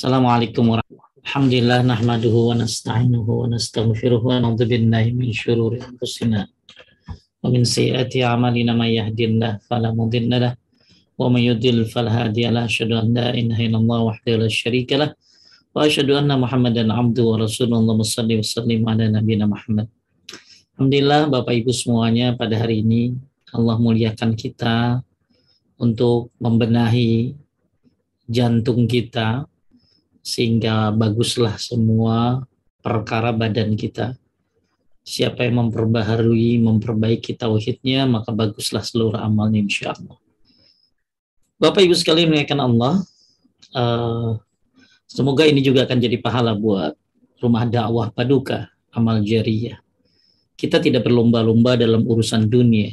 Assalamualaikum warahmatullahi wabarakatuh. Alhamdulillah nahmaduhu wa nasta'inuhu wa nastaghfiruh wa na'udzu billahi min syururi anfusina wa min sayyiati a'malina may yahdihillahu fala mudilla lahu wa may yudlil fala hadiya lahu. Asyhadu an la ilaha illallah wahdahu la syarika lahu wa asyhadu anna Muhammadan abduhu wa rasuluhu. Allahumma shalli wa sallim ala nabiyyina Muhammad. Alhamdulillah Bapak Ibu semuanya pada hari ini Allah muliakan kita untuk membenahi jantung kita sehingga baguslah semua perkara badan kita. Siapa yang memperbaharui, memperbaiki tauhidnya, maka baguslah seluruh amalnya insya Allah. Bapak Ibu sekalian mengingatkan Allah, uh, semoga ini juga akan jadi pahala buat rumah dakwah paduka, amal jariah. Kita tidak berlomba-lomba dalam urusan dunia.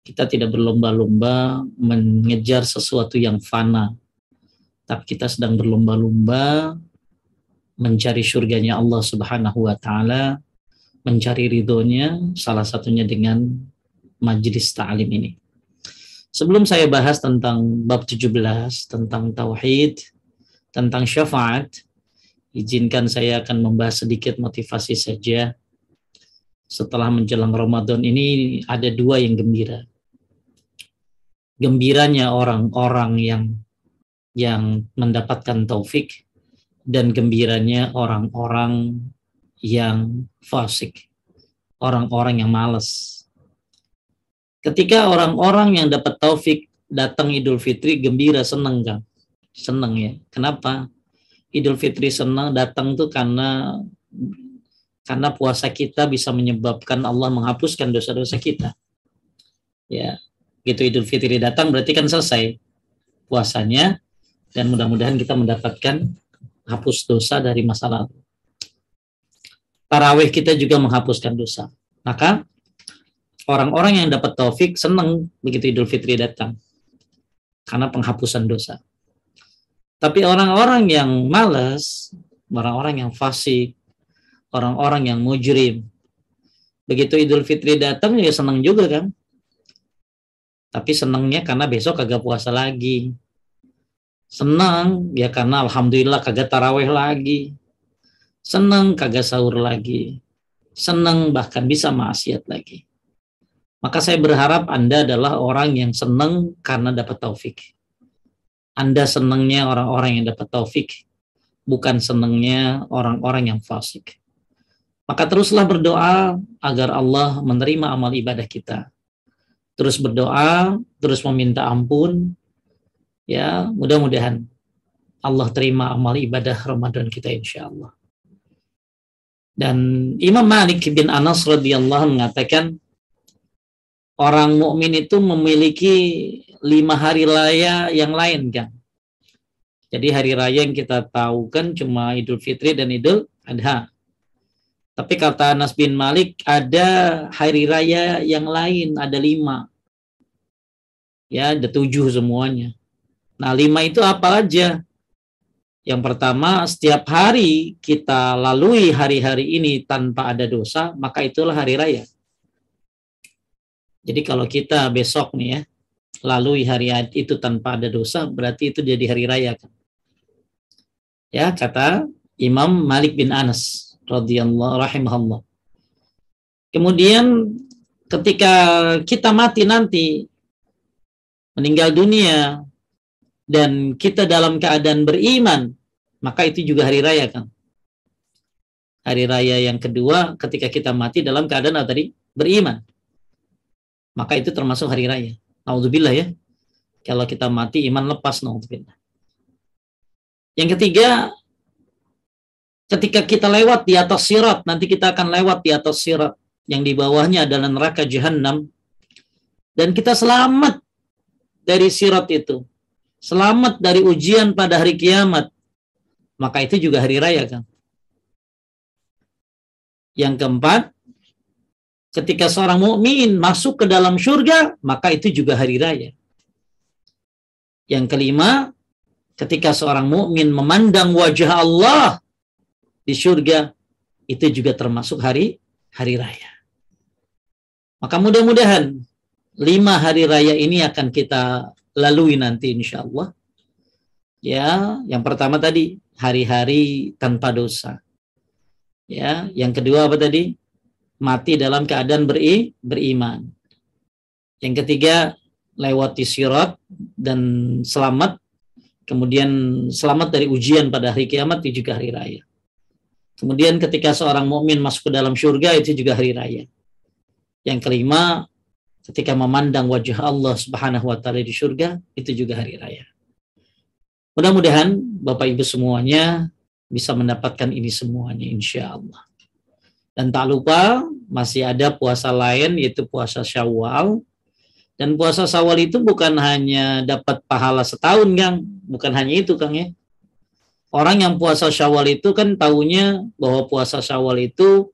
Kita tidak berlomba-lomba mengejar sesuatu yang fana, tapi kita sedang berlomba-lomba mencari surganya Allah Subhanahu wa taala, mencari ridhonya salah satunya dengan majlis ta'lim ini. Sebelum saya bahas tentang bab 17 tentang tauhid, tentang syafaat, izinkan saya akan membahas sedikit motivasi saja. Setelah menjelang Ramadan ini ada dua yang gembira. Gembiranya orang-orang yang yang mendapatkan taufik dan gembiranya orang-orang yang fasik, orang-orang yang malas. Ketika orang-orang yang dapat taufik datang Idul Fitri gembira senang kan? Senang ya. Kenapa? Idul Fitri senang datang tuh karena karena puasa kita bisa menyebabkan Allah menghapuskan dosa-dosa kita. Ya, gitu Idul Fitri datang berarti kan selesai puasanya dan mudah-mudahan kita mendapatkan hapus dosa dari masa lalu. Tarawih kita juga menghapuskan dosa. Maka orang-orang yang dapat taufik senang begitu Idul Fitri datang karena penghapusan dosa. Tapi orang-orang yang malas, orang-orang yang fasik, orang-orang yang mujrim, begitu Idul Fitri datang ya senang juga kan. Tapi senangnya karena besok kagak puasa lagi Senang ya karena alhamdulillah kagak taraweh lagi. Senang kagak sahur lagi. Senang bahkan bisa maksiat lagi. Maka saya berharap Anda adalah orang yang senang karena dapat taufik. Anda senangnya orang-orang yang dapat taufik, bukan senangnya orang-orang yang fasik. Maka teruslah berdoa agar Allah menerima amal ibadah kita. Terus berdoa, terus meminta ampun, Ya, mudah-mudahan Allah terima amal ibadah Ramadan kita insya Allah. Dan Imam Malik bin Anas radhiyallahu mengatakan orang mukmin itu memiliki lima hari raya yang lain kan. Jadi hari raya yang kita tahu kan cuma Idul Fitri dan Idul Adha. Tapi kata Anas bin Malik ada hari raya yang lain, ada lima. Ya, ada tujuh semuanya. Nah, lima itu apa aja? Yang pertama, setiap hari kita lalui hari-hari ini tanpa ada dosa, maka itulah hari raya. Jadi kalau kita besok nih ya, lalui hari itu tanpa ada dosa, berarti itu jadi hari raya kan. Ya, kata Imam Malik bin Anas radhiyallahu rahimahullah. Kemudian ketika kita mati nanti meninggal dunia dan kita dalam keadaan beriman, maka itu juga hari raya kan. Hari raya yang kedua ketika kita mati dalam keadaan apa tadi? Beriman. Maka itu termasuk hari raya. Alhamdulillah ya. Kalau kita mati iman lepas naudzubillah. Yang ketiga, ketika kita lewat di atas sirat, nanti kita akan lewat di atas sirat yang di bawahnya adalah neraka jahanam dan kita selamat dari sirat itu selamat dari ujian pada hari kiamat, maka itu juga hari raya kan. Yang keempat, ketika seorang mukmin masuk ke dalam surga, maka itu juga hari raya. Yang kelima, ketika seorang mukmin memandang wajah Allah di surga, itu juga termasuk hari hari raya. Maka mudah-mudahan lima hari raya ini akan kita lalui nanti insya Allah. Ya, yang pertama tadi hari-hari tanpa dosa. Ya, yang kedua apa tadi? Mati dalam keadaan beri, beriman. Yang ketiga, lewati sirat dan selamat kemudian selamat dari ujian pada hari kiamat itu juga hari raya. Kemudian ketika seorang mukmin masuk ke dalam surga itu juga hari raya. Yang kelima, ketika memandang wajah Allah Subhanahu wa taala di surga itu juga hari raya. Mudah-mudahan Bapak Ibu semuanya bisa mendapatkan ini semuanya insya Allah. Dan tak lupa masih ada puasa lain yaitu puasa Syawal. Dan puasa Syawal itu bukan hanya dapat pahala setahun, Kang. Bukan hanya itu, Kang ya. Orang yang puasa Syawal itu kan tahunya bahwa puasa Syawal itu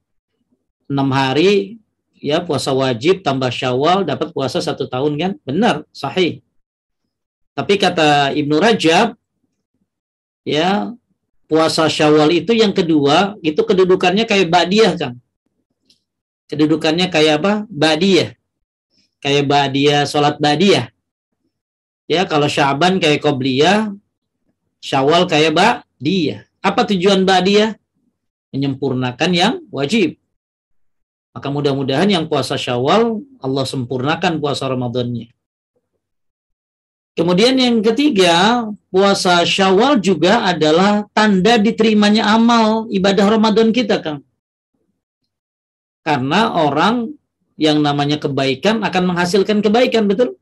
enam hari ya puasa wajib tambah Syawal dapat puasa satu tahun kan? Benar, sahih. Tapi kata Ibnu Rajab ya puasa Syawal itu yang kedua itu kedudukannya kayak badiah kan kedudukannya kayak apa? Badiah kayak badiah sholat badiah ya kalau Syaban kayak qobliyah Syawal kayak badiah apa tujuan badiah menyempurnakan yang wajib maka mudah-mudahan yang puasa Syawal Allah sempurnakan puasa Ramadannya Kemudian yang ketiga, puasa Syawal juga adalah tanda diterimanya amal ibadah Ramadan kita, Kang. Karena orang yang namanya kebaikan akan menghasilkan kebaikan, betul?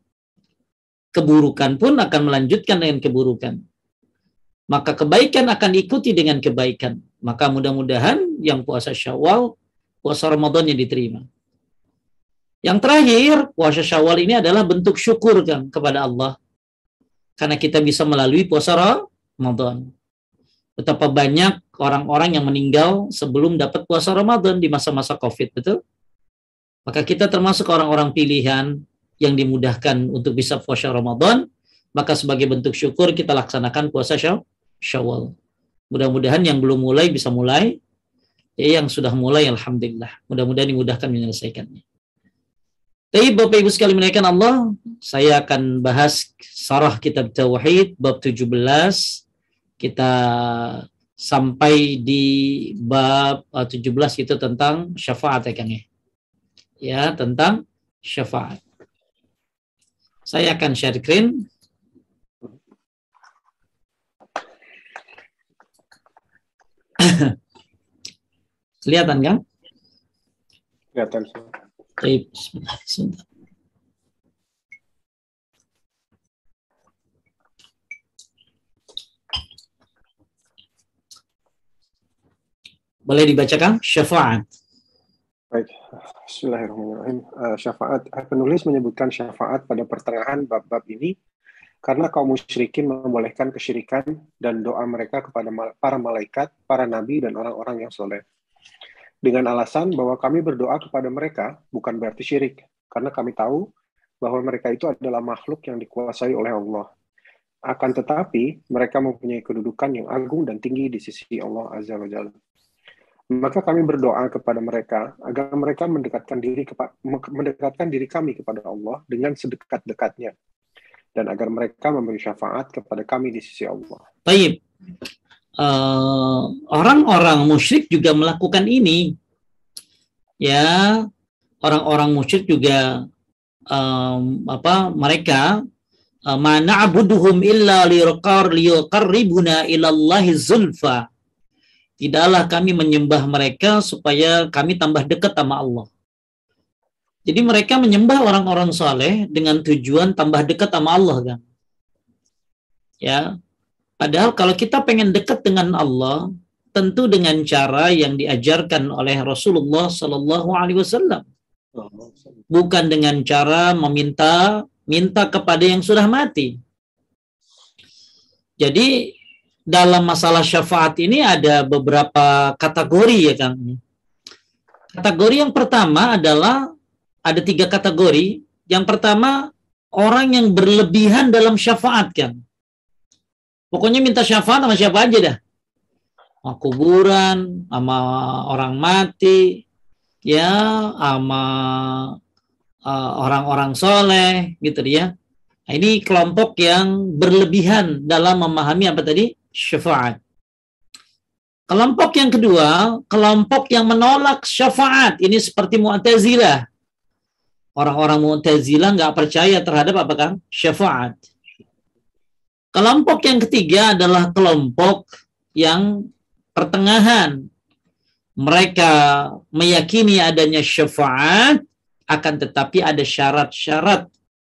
Keburukan pun akan melanjutkan dengan keburukan. Maka kebaikan akan ikuti dengan kebaikan. Maka mudah-mudahan yang puasa Syawal, puasa Ramadannya diterima. Yang terakhir, puasa Syawal ini adalah bentuk syukur kan kepada Allah karena kita bisa melalui puasa Ramadan. Betapa banyak orang-orang yang meninggal sebelum dapat puasa Ramadan di masa-masa Covid, betul? Maka kita termasuk orang-orang pilihan yang dimudahkan untuk bisa puasa Ramadan, maka sebagai bentuk syukur kita laksanakan puasa Syawal. Mudah-mudahan yang belum mulai bisa mulai, ya yang sudah mulai alhamdulillah. Mudah-mudahan dimudahkan menyelesaikannya. Tapi Bapak Ibu sekali menaikkan Allah, saya akan bahas sarah kitab Tauhid bab 17. Kita sampai di bab 17 uh, itu tentang syafaat ya Kang ya. Ya, tentang syafaat. Saya akan share screen. Kelihatan kan? Kelihatan. Baik. Boleh dibacakan syafaat. Baik, Bismillahirrahmanirrahim. Uh, syafaat, eh, penulis menyebutkan syafaat pada pertengahan bab-bab ini karena kaum musyrikin membolehkan kesyirikan dan doa mereka kepada para malaikat, para nabi, dan orang-orang yang soleh dengan alasan bahwa kami berdoa kepada mereka bukan berarti syirik, karena kami tahu bahwa mereka itu adalah makhluk yang dikuasai oleh Allah. Akan tetapi, mereka mempunyai kedudukan yang agung dan tinggi di sisi Allah Azza wa Jalla. Maka kami berdoa kepada mereka agar mereka mendekatkan diri kepa mendekatkan diri kami kepada Allah dengan sedekat-dekatnya dan agar mereka memberi syafaat kepada kami di sisi Allah. Baik. Eh, orang-orang uh, musyrik juga melakukan ini. Ya, orang-orang musyrik juga um, apa mereka uh, mana abuduhum illa liqar liqarribuna ilallahi zulfa. Tidaklah kami menyembah mereka supaya kami tambah dekat sama Allah. Jadi mereka menyembah orang-orang soleh dengan tujuan tambah dekat sama Allah kan. Ya, Padahal kalau kita pengen dekat dengan Allah, tentu dengan cara yang diajarkan oleh Rasulullah Sallallahu Alaihi Wasallam, bukan dengan cara meminta minta kepada yang sudah mati. Jadi dalam masalah syafaat ini ada beberapa kategori ya Kang. Kategori yang pertama adalah ada tiga kategori. Yang pertama orang yang berlebihan dalam syafaat kan. Pokoknya minta syafaat sama siapa aja dah. Sama kuburan, sama orang mati, ya, sama uh, orang-orang soleh, gitu ya. Nah, ini kelompok yang berlebihan dalam memahami apa tadi? Syafaat. Kelompok yang kedua, kelompok yang menolak syafaat. Ini seperti Mu'tazilah. Orang-orang Mu'tazilah nggak percaya terhadap apa kan? Syafaat. Kelompok yang ketiga adalah kelompok yang pertengahan. Mereka meyakini adanya syafaat, akan tetapi ada syarat-syarat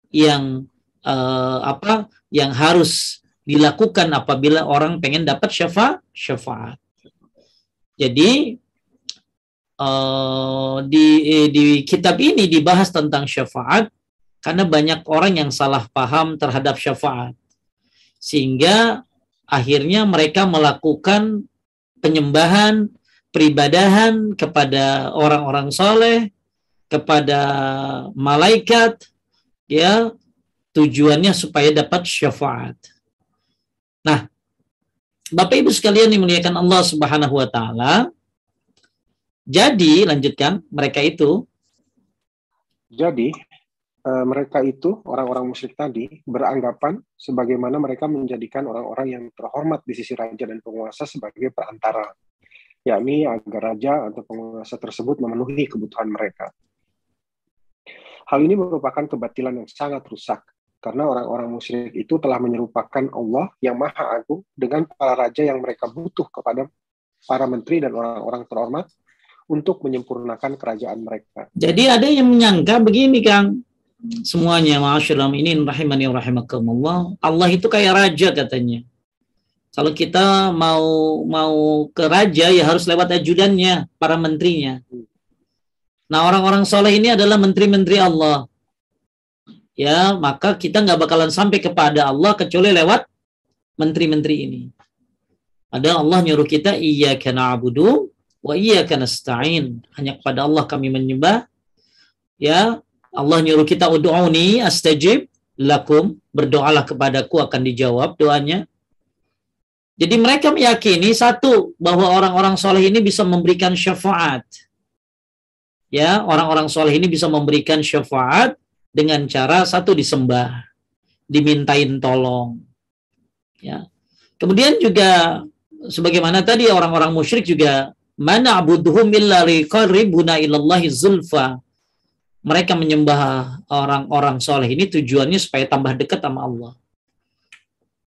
yang uh, apa yang harus dilakukan apabila orang pengen dapat syafaat. Syafaat. Jadi uh, di di kitab ini dibahas tentang syafaat karena banyak orang yang salah paham terhadap syafaat sehingga akhirnya mereka melakukan penyembahan peribadahan kepada orang-orang soleh kepada malaikat ya tujuannya supaya dapat syafaat. Nah, Bapak Ibu sekalian dimuliakan Allah Subhanahu wa taala. Jadi, lanjutkan, mereka itu jadi mereka itu orang-orang musyrik tadi beranggapan sebagaimana mereka menjadikan orang-orang yang terhormat di sisi raja dan penguasa sebagai perantara, yakni agar raja atau penguasa tersebut memenuhi kebutuhan mereka. Hal ini merupakan kebatilan yang sangat rusak karena orang-orang musyrik itu telah menyerupakan Allah yang Maha Agung dengan para raja yang mereka butuh kepada para menteri dan orang-orang terhormat untuk menyempurnakan kerajaan mereka. Jadi ada yang menyangka begini Kang, semuanya ma'asyiral ini rahimani rahimakumullah. Allah itu kayak raja katanya. Kalau kita mau mau ke raja ya harus lewat ajudannya, para menterinya. Nah orang-orang soleh ini adalah menteri-menteri Allah ya maka kita nggak bakalan sampai kepada Allah kecuali lewat menteri-menteri ini. Ada Allah nyuruh kita iya kena abudu wa iya kena stain hanya kepada Allah kami menyembah. Ya Allah nyuruh kita ud'uni astajib lakum berdoalah kepadaku akan dijawab doanya. Jadi mereka meyakini satu bahwa orang-orang soleh ini bisa memberikan syafaat. Ya, orang-orang soleh ini bisa memberikan syafaat dengan cara satu disembah, dimintain tolong. Ya. Kemudian juga sebagaimana tadi orang-orang musyrik juga mana abuduhum illa liqarribuna ilallahi zulfa. Mereka menyembah orang-orang soleh ini tujuannya supaya tambah dekat sama Allah.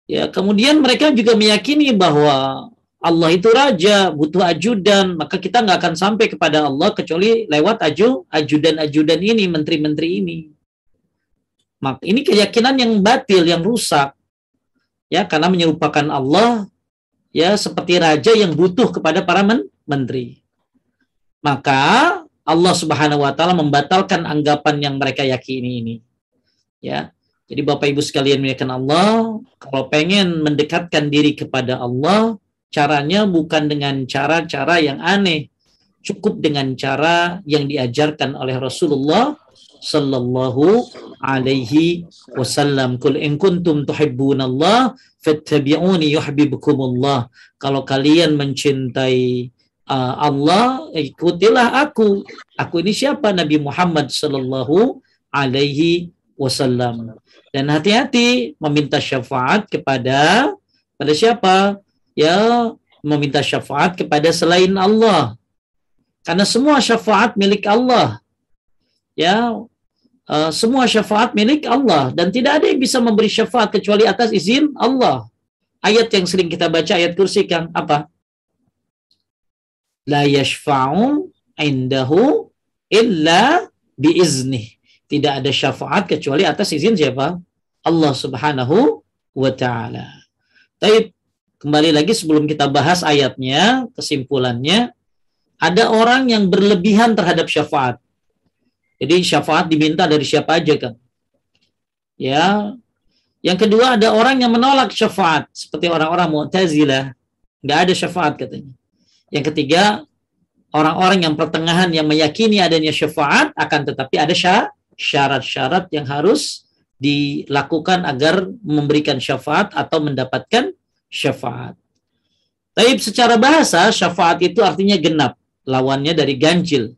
Ya, kemudian mereka juga meyakini bahwa Allah itu raja, butuh ajudan, maka kita nggak akan sampai kepada Allah kecuali lewat aju ajudan-ajudan ini, menteri-menteri ini. Maka ini keyakinan yang batil, yang rusak. Ya, karena menyerupakan Allah ya seperti raja yang butuh kepada para men menteri. Maka Allah Subhanahu wa taala membatalkan anggapan yang mereka yakini ini. Ya. Jadi Bapak Ibu sekalian meyakinkan Allah, kalau pengen mendekatkan diri kepada Allah, caranya bukan dengan cara-cara yang aneh, cukup dengan cara yang diajarkan oleh Rasulullah sallallahu alaihi wasallam. Kul in kuntum tuhibbunallah fattabi'uni yuhibbukumullah. Kalau kalian mencintai uh, Allah, ikutilah aku. Aku ini siapa? Nabi Muhammad sallallahu alaihi wasallam. Dan hati-hati meminta syafaat kepada pada siapa? Ya, meminta syafaat kepada selain Allah. Karena semua syafaat milik Allah ya uh, semua syafaat milik Allah dan tidak ada yang bisa memberi syafaat kecuali atas izin Allah. Ayat yang sering kita baca ayat kursi kan apa? La yashfa'u indahu illa biiznih. Tidak ada syafaat kecuali atas izin siapa? Allah Subhanahu wa taala. Tapi kembali lagi sebelum kita bahas ayatnya, kesimpulannya ada orang yang berlebihan terhadap syafaat. Jadi syafaat diminta dari siapa aja kan. Ya. Yang kedua ada orang yang menolak syafaat seperti orang-orang Mu'tazilah, nggak ada syafaat katanya. Yang ketiga orang-orang yang pertengahan yang meyakini adanya syafaat akan tetapi ada syarat-syarat yang harus dilakukan agar memberikan syafaat atau mendapatkan syafaat. Tapi secara bahasa syafaat itu artinya genap, lawannya dari ganjil.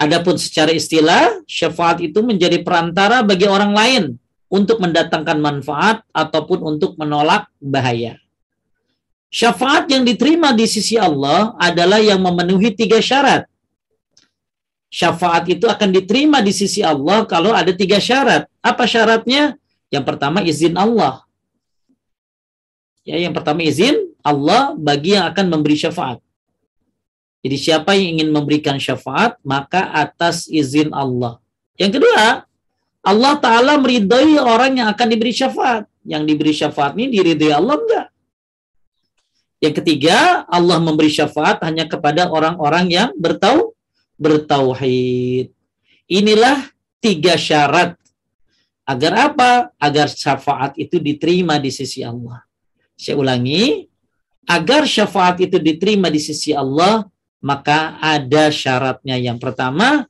Adapun secara istilah, syafaat itu menjadi perantara bagi orang lain untuk mendatangkan manfaat ataupun untuk menolak bahaya. Syafaat yang diterima di sisi Allah adalah yang memenuhi tiga syarat. Syafaat itu akan diterima di sisi Allah kalau ada tiga syarat. Apa syaratnya? Yang pertama izin Allah. Ya, yang pertama izin Allah bagi yang akan memberi syafaat. Jadi siapa yang ingin memberikan syafaat maka atas izin Allah. Yang kedua, Allah Ta'ala meridai orang yang akan diberi syafaat. Yang diberi syafaat ini diridai Allah enggak? Yang ketiga, Allah memberi syafaat hanya kepada orang-orang yang bertau bertauhid. Inilah tiga syarat. Agar apa? Agar syafaat itu diterima di sisi Allah. Saya ulangi, agar syafaat itu diterima di sisi Allah, maka ada syaratnya. Yang pertama,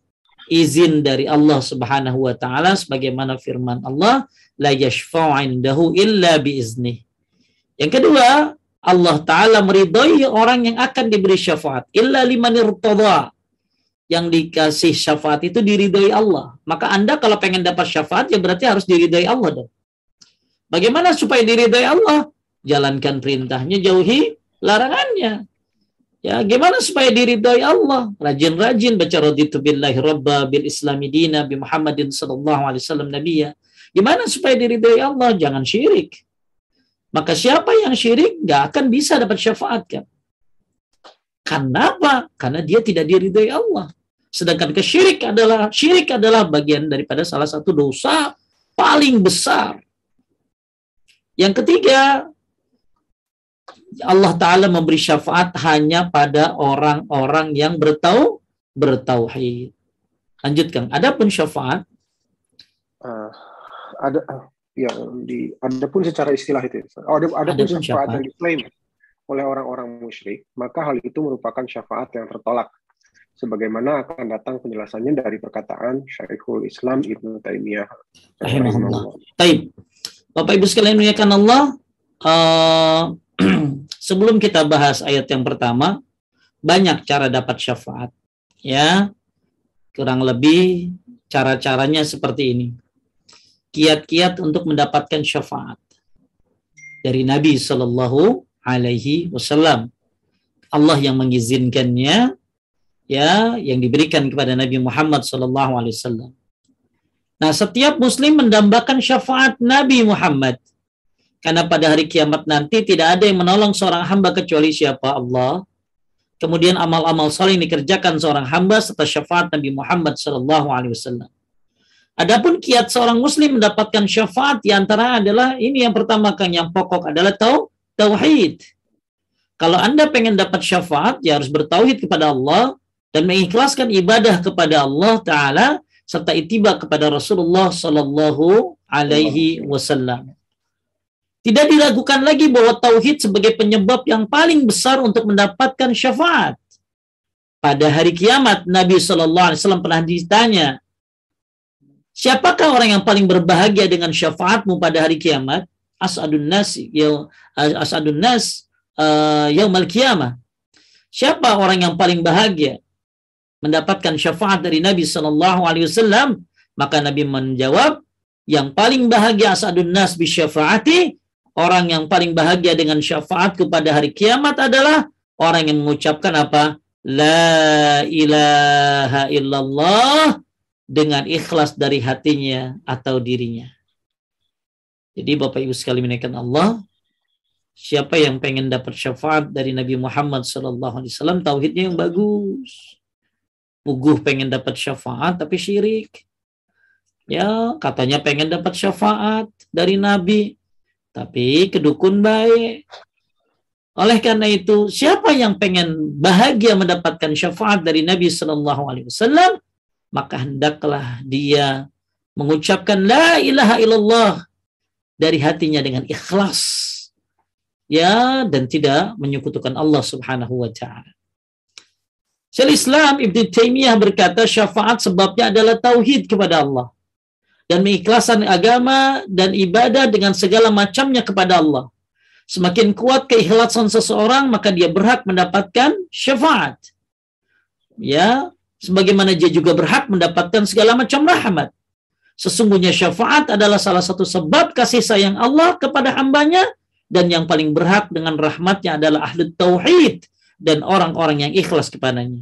izin dari Allah Subhanahu wa taala sebagaimana firman Allah la yashfa'u indahu illa biiznih. Yang kedua, Allah taala meridhai orang yang akan diberi syafaat illa liman irtada. Yang dikasih syafaat itu diridhai Allah. Maka Anda kalau pengen dapat syafaat ya berarti harus diridhai Allah dong. Bagaimana supaya diridhai Allah? Jalankan perintahnya, jauhi larangannya. Ya, gimana supaya diridhai Allah? Rajin-rajin baca raditu billahi rabba bil islami dina bi Muhammadin sallallahu alaihi wasallam nabiyya. Gimana supaya diridhai Allah? Jangan syirik. Maka siapa yang syirik nggak akan bisa dapat syafaat kan? Karena apa? Karena dia tidak diridhai Allah. Sedangkan kesyirik adalah syirik adalah bagian daripada salah satu dosa paling besar. Yang ketiga, Allah Ta'ala memberi syafaat hanya pada orang-orang yang bertau bertauhid. Lanjutkan. Adapun syafaat uh, ada ya di adapun secara istilah itu. Oh, ada adapun syafaat, syafaat yang diklaim oleh orang-orang musyrik, maka hal itu merupakan syafaat yang tertolak. Sebagaimana akan datang penjelasannya dari perkataan Syekhul Islam Ibnu Taimiyah. Taib. Bapak Ibu sekalian muliakan Allah, uh, sebelum kita bahas ayat yang pertama, banyak cara dapat syafaat. Ya, kurang lebih cara-caranya seperti ini. Kiat-kiat untuk mendapatkan syafaat dari Nabi Shallallahu Alaihi Wasallam. Allah yang mengizinkannya, ya, yang diberikan kepada Nabi Muhammad Shallallahu Alaihi Wasallam. Nah, setiap Muslim mendambakan syafaat Nabi Muhammad karena pada hari kiamat nanti tidak ada yang menolong seorang hamba kecuali siapa Allah. Kemudian amal-amal saleh yang dikerjakan seorang hamba serta syafaat Nabi Muhammad Shallallahu Alaihi Wasallam. Adapun kiat seorang muslim mendapatkan syafaat di antara adalah ini yang pertama kan yang pokok adalah tau tauhid. Kalau Anda pengen dapat syafaat, ya harus bertauhid kepada Allah dan mengikhlaskan ibadah kepada Allah taala serta itiba kepada Rasulullah sallallahu alaihi wasallam. Tidak diragukan lagi bahwa tauhid sebagai penyebab yang paling besar untuk mendapatkan syafaat. Pada hari kiamat Nabi Shallallahu Alaihi Wasallam pernah ditanya, siapakah orang yang paling berbahagia dengan syafaatmu pada hari kiamat? As'adun nas, ya, as'adun nas uh, kiamah. Siapa orang yang paling bahagia mendapatkan syafaat dari Nabi Shallallahu Alaihi Wasallam? Maka Nabi menjawab, yang paling bahagia as'adun nas bi syafaati orang yang paling bahagia dengan syafaat kepada hari kiamat adalah orang yang mengucapkan apa? La ilaha illallah dengan ikhlas dari hatinya atau dirinya. Jadi Bapak Ibu sekali menaikkan Allah, siapa yang pengen dapat syafaat dari Nabi Muhammad wasallam tauhidnya yang bagus. Puguh pengen dapat syafaat tapi syirik. Ya, katanya pengen dapat syafaat dari Nabi, tapi kedukun baik. Oleh karena itu, siapa yang pengen bahagia mendapatkan syafaat dari Nabi Shallallahu Alaihi Wasallam, maka hendaklah dia mengucapkan la ilaha illallah dari hatinya dengan ikhlas, ya dan tidak menyekutukan Allah Subhanahu Wa Taala. Syaikhul Islam Ibn Taimiyah berkata syafaat sebabnya adalah tauhid kepada Allah dan mengikhlaskan agama dan ibadah dengan segala macamnya kepada Allah. Semakin kuat keikhlasan seseorang, maka dia berhak mendapatkan syafaat. Ya, sebagaimana dia juga berhak mendapatkan segala macam rahmat. Sesungguhnya syafaat adalah salah satu sebab kasih sayang Allah kepada hambanya dan yang paling berhak dengan rahmatnya adalah ahli tauhid dan orang-orang yang ikhlas kepadanya.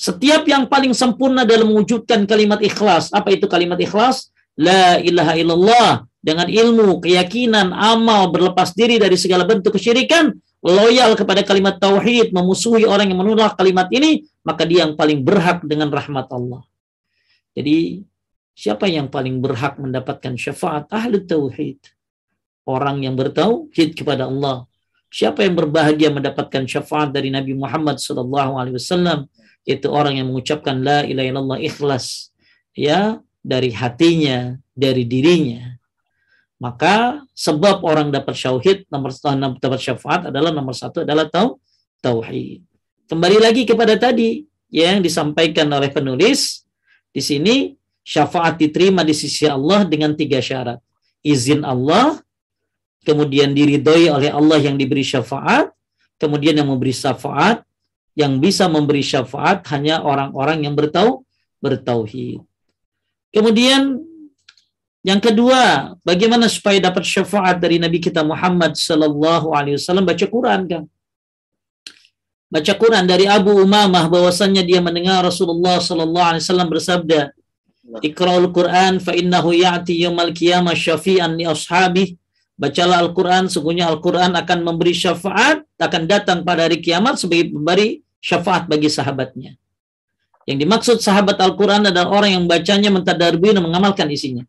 Setiap yang paling sempurna dalam mewujudkan kalimat ikhlas. Apa itu kalimat ikhlas? La ilaha illallah. Dengan ilmu, keyakinan, amal, berlepas diri dari segala bentuk kesyirikan, loyal kepada kalimat tauhid, memusuhi orang yang menolak kalimat ini, maka dia yang paling berhak dengan rahmat Allah. Jadi siapa yang paling berhak mendapatkan syafaat ahli tauhid? Orang yang bertauhid kepada Allah. Siapa yang berbahagia mendapatkan syafaat dari Nabi Muhammad wasallam? Itu orang yang mengucapkan la ilaha illallah ikhlas ya dari hatinya, dari dirinya. Maka sebab orang dapat syauhid nomor dapat syafaat adalah nomor satu adalah tau, tauhid. Kembali lagi kepada tadi yang disampaikan oleh penulis di sini syafaat diterima di sisi Allah dengan tiga syarat. Izin Allah, kemudian diridhoi oleh Allah yang diberi syafaat, kemudian yang memberi syafaat, yang bisa memberi syafaat hanya orang-orang yang bertau bertauhid. Kemudian yang kedua, bagaimana supaya dapat syafaat dari Nabi kita Muhammad sallallahu alaihi wasallam baca Quran kan? Baca Quran dari Abu Umamah bahwasannya dia mendengar Rasulullah sallallahu alaihi wasallam bersabda, "Iqra'ul Quran fa innahu ya'ti yaumil qiyamah syafi'an li ashabi." Bacalah Al-Quran, sungguhnya Al-Quran akan memberi syafaat, akan datang pada hari kiamat sebagai memberi syafaat bagi sahabatnya. Yang dimaksud sahabat Al-Quran adalah orang yang bacanya mentadarbui dan mengamalkan isinya.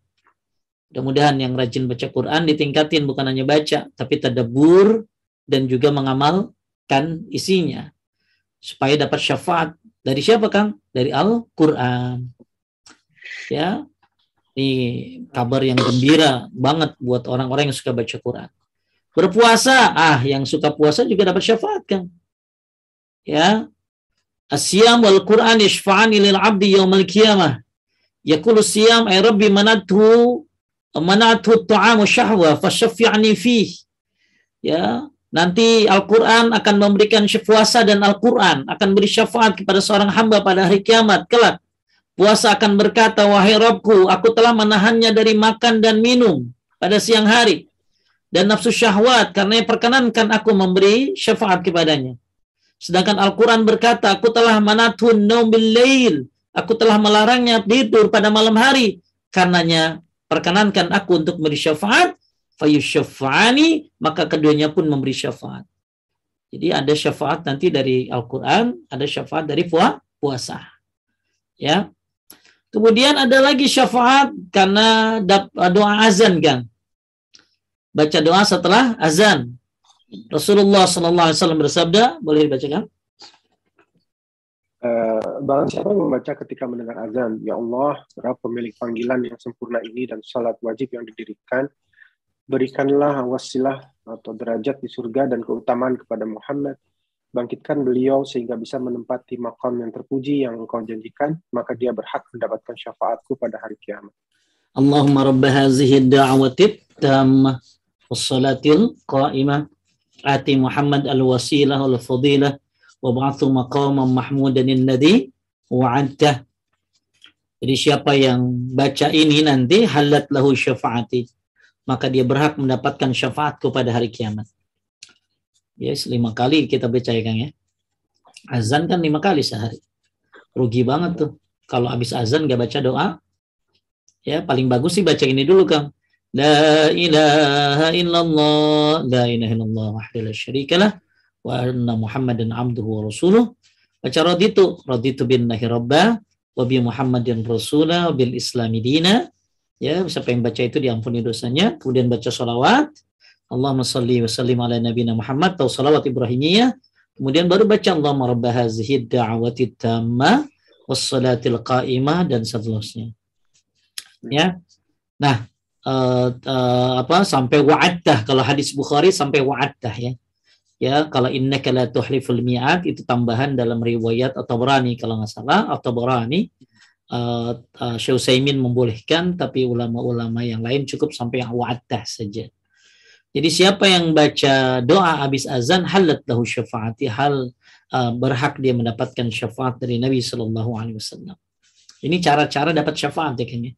Mudah-mudahan yang rajin baca Quran ditingkatin bukan hanya baca, tapi tadabur dan juga mengamalkan isinya. Supaya dapat syafaat. Dari siapa Kang? Dari Al-Quran. Ya, ini kabar yang gembira banget buat orang-orang yang suka baca Quran. Berpuasa, ah yang suka puasa juga dapat syafaat kan. Ya. Asyam wal Quran yashfa'ani lil 'abdi yaumal qiyamah. Yaqulu siyam ay rabbi manathu manathu ta'amu syahwa fasyaffi'ni fih. Ya, nanti Al-Qur'an akan memberikan puasa dan Al-Qur'an akan beri syafaat kepada seorang hamba pada hari kiamat kelak. Puasa akan berkata, wahai Robku, aku telah menahannya dari makan dan minum pada siang hari. Dan nafsu syahwat, karena perkenankan aku memberi syafaat kepadanya. Sedangkan Al-Quran berkata, aku telah manatun bil lail. Aku telah melarangnya tidur pada malam hari. Karenanya perkenankan aku untuk memberi syafaat, fayusyafani, maka keduanya pun memberi syafaat. Jadi ada syafaat nanti dari Al-Quran, ada syafaat dari puasa. Ya. Kemudian ada lagi syafaat karena doa azan kan. Baca doa setelah azan. Rasulullah Sallallahu Alaihi Wasallam bersabda, boleh dibacakan? Uh, barang siapa membaca ketika mendengar azan, Ya Allah, Rabb pemilik panggilan yang sempurna ini dan salat wajib yang didirikan, berikanlah wasilah atau derajat di surga dan keutamaan kepada Muhammad. Bangkitkan beliau sehingga bisa menempati makam yang terpuji yang engkau janjikan, maka dia berhak mendapatkan syafaatku pada hari kiamat. Allahumma rabb hazihi da'wati tammah wassalatil qa'imah ati Muhammad al-wasilah wal wab'athu maqaman mahmudan alladhi wa'adta. Jadi siapa yang baca ini nanti halat lahu syafaati. Maka dia berhak mendapatkan syafaatku pada hari kiamat. Yes, lima kali kita baca ya Kang ya. Azan kan lima kali sehari. Rugi banget tuh. Kalau habis azan gak baca doa. Ya, paling bagus sih baca ini dulu Kang. La ilaha illallah, la ilaha illallah wahdahu syarikalah wa anna Muhammadan abduhu wa rasuluh. Baca raditu, raditu billahi rabba wa bi Muhammadin rasulah wa bil islami dina. Ya, siapa yang baca itu diampuni dosanya. Kemudian baca salawat. Allahumma salli wa sallim ala nabiyina Muhammad atau salawat Ibrahimiyah. Kemudian baru baca Allahumma rabba hazihi da'wati tamma wassalatil qa'imah dan seterusnya. Ya. Nah, uh, uh, apa sampai wa'adtah kalau hadis Bukhari sampai wa'adtah ya ya kalau innaka la tuhliful mi'at itu tambahan dalam riwayat atau berani kalau nggak salah atau berani uh, uh, Syekh membolehkan tapi ulama-ulama yang lain cukup sampai wa'adah saja. Jadi siapa yang baca doa habis azan halat lahu syafaati hal uh, berhak dia mendapatkan syafaat dari Nabi Shallallahu alaihi wasallam. Ini cara-cara dapat syafaat ya kayaknya.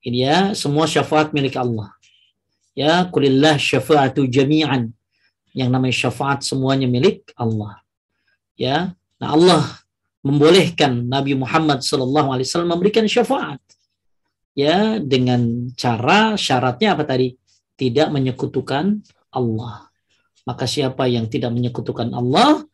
Ini ya, semua syafaat milik Allah. Ya, kulillah syafa'atu jami'an. Yang namanya syafaat semuanya milik Allah. Ya, nah Allah membolehkan Nabi Muhammad SAW memberikan syafaat. Ya, dengan cara syaratnya apa tadi? Tidak menyekutukan Allah. Maka siapa yang tidak menyekutukan Allah,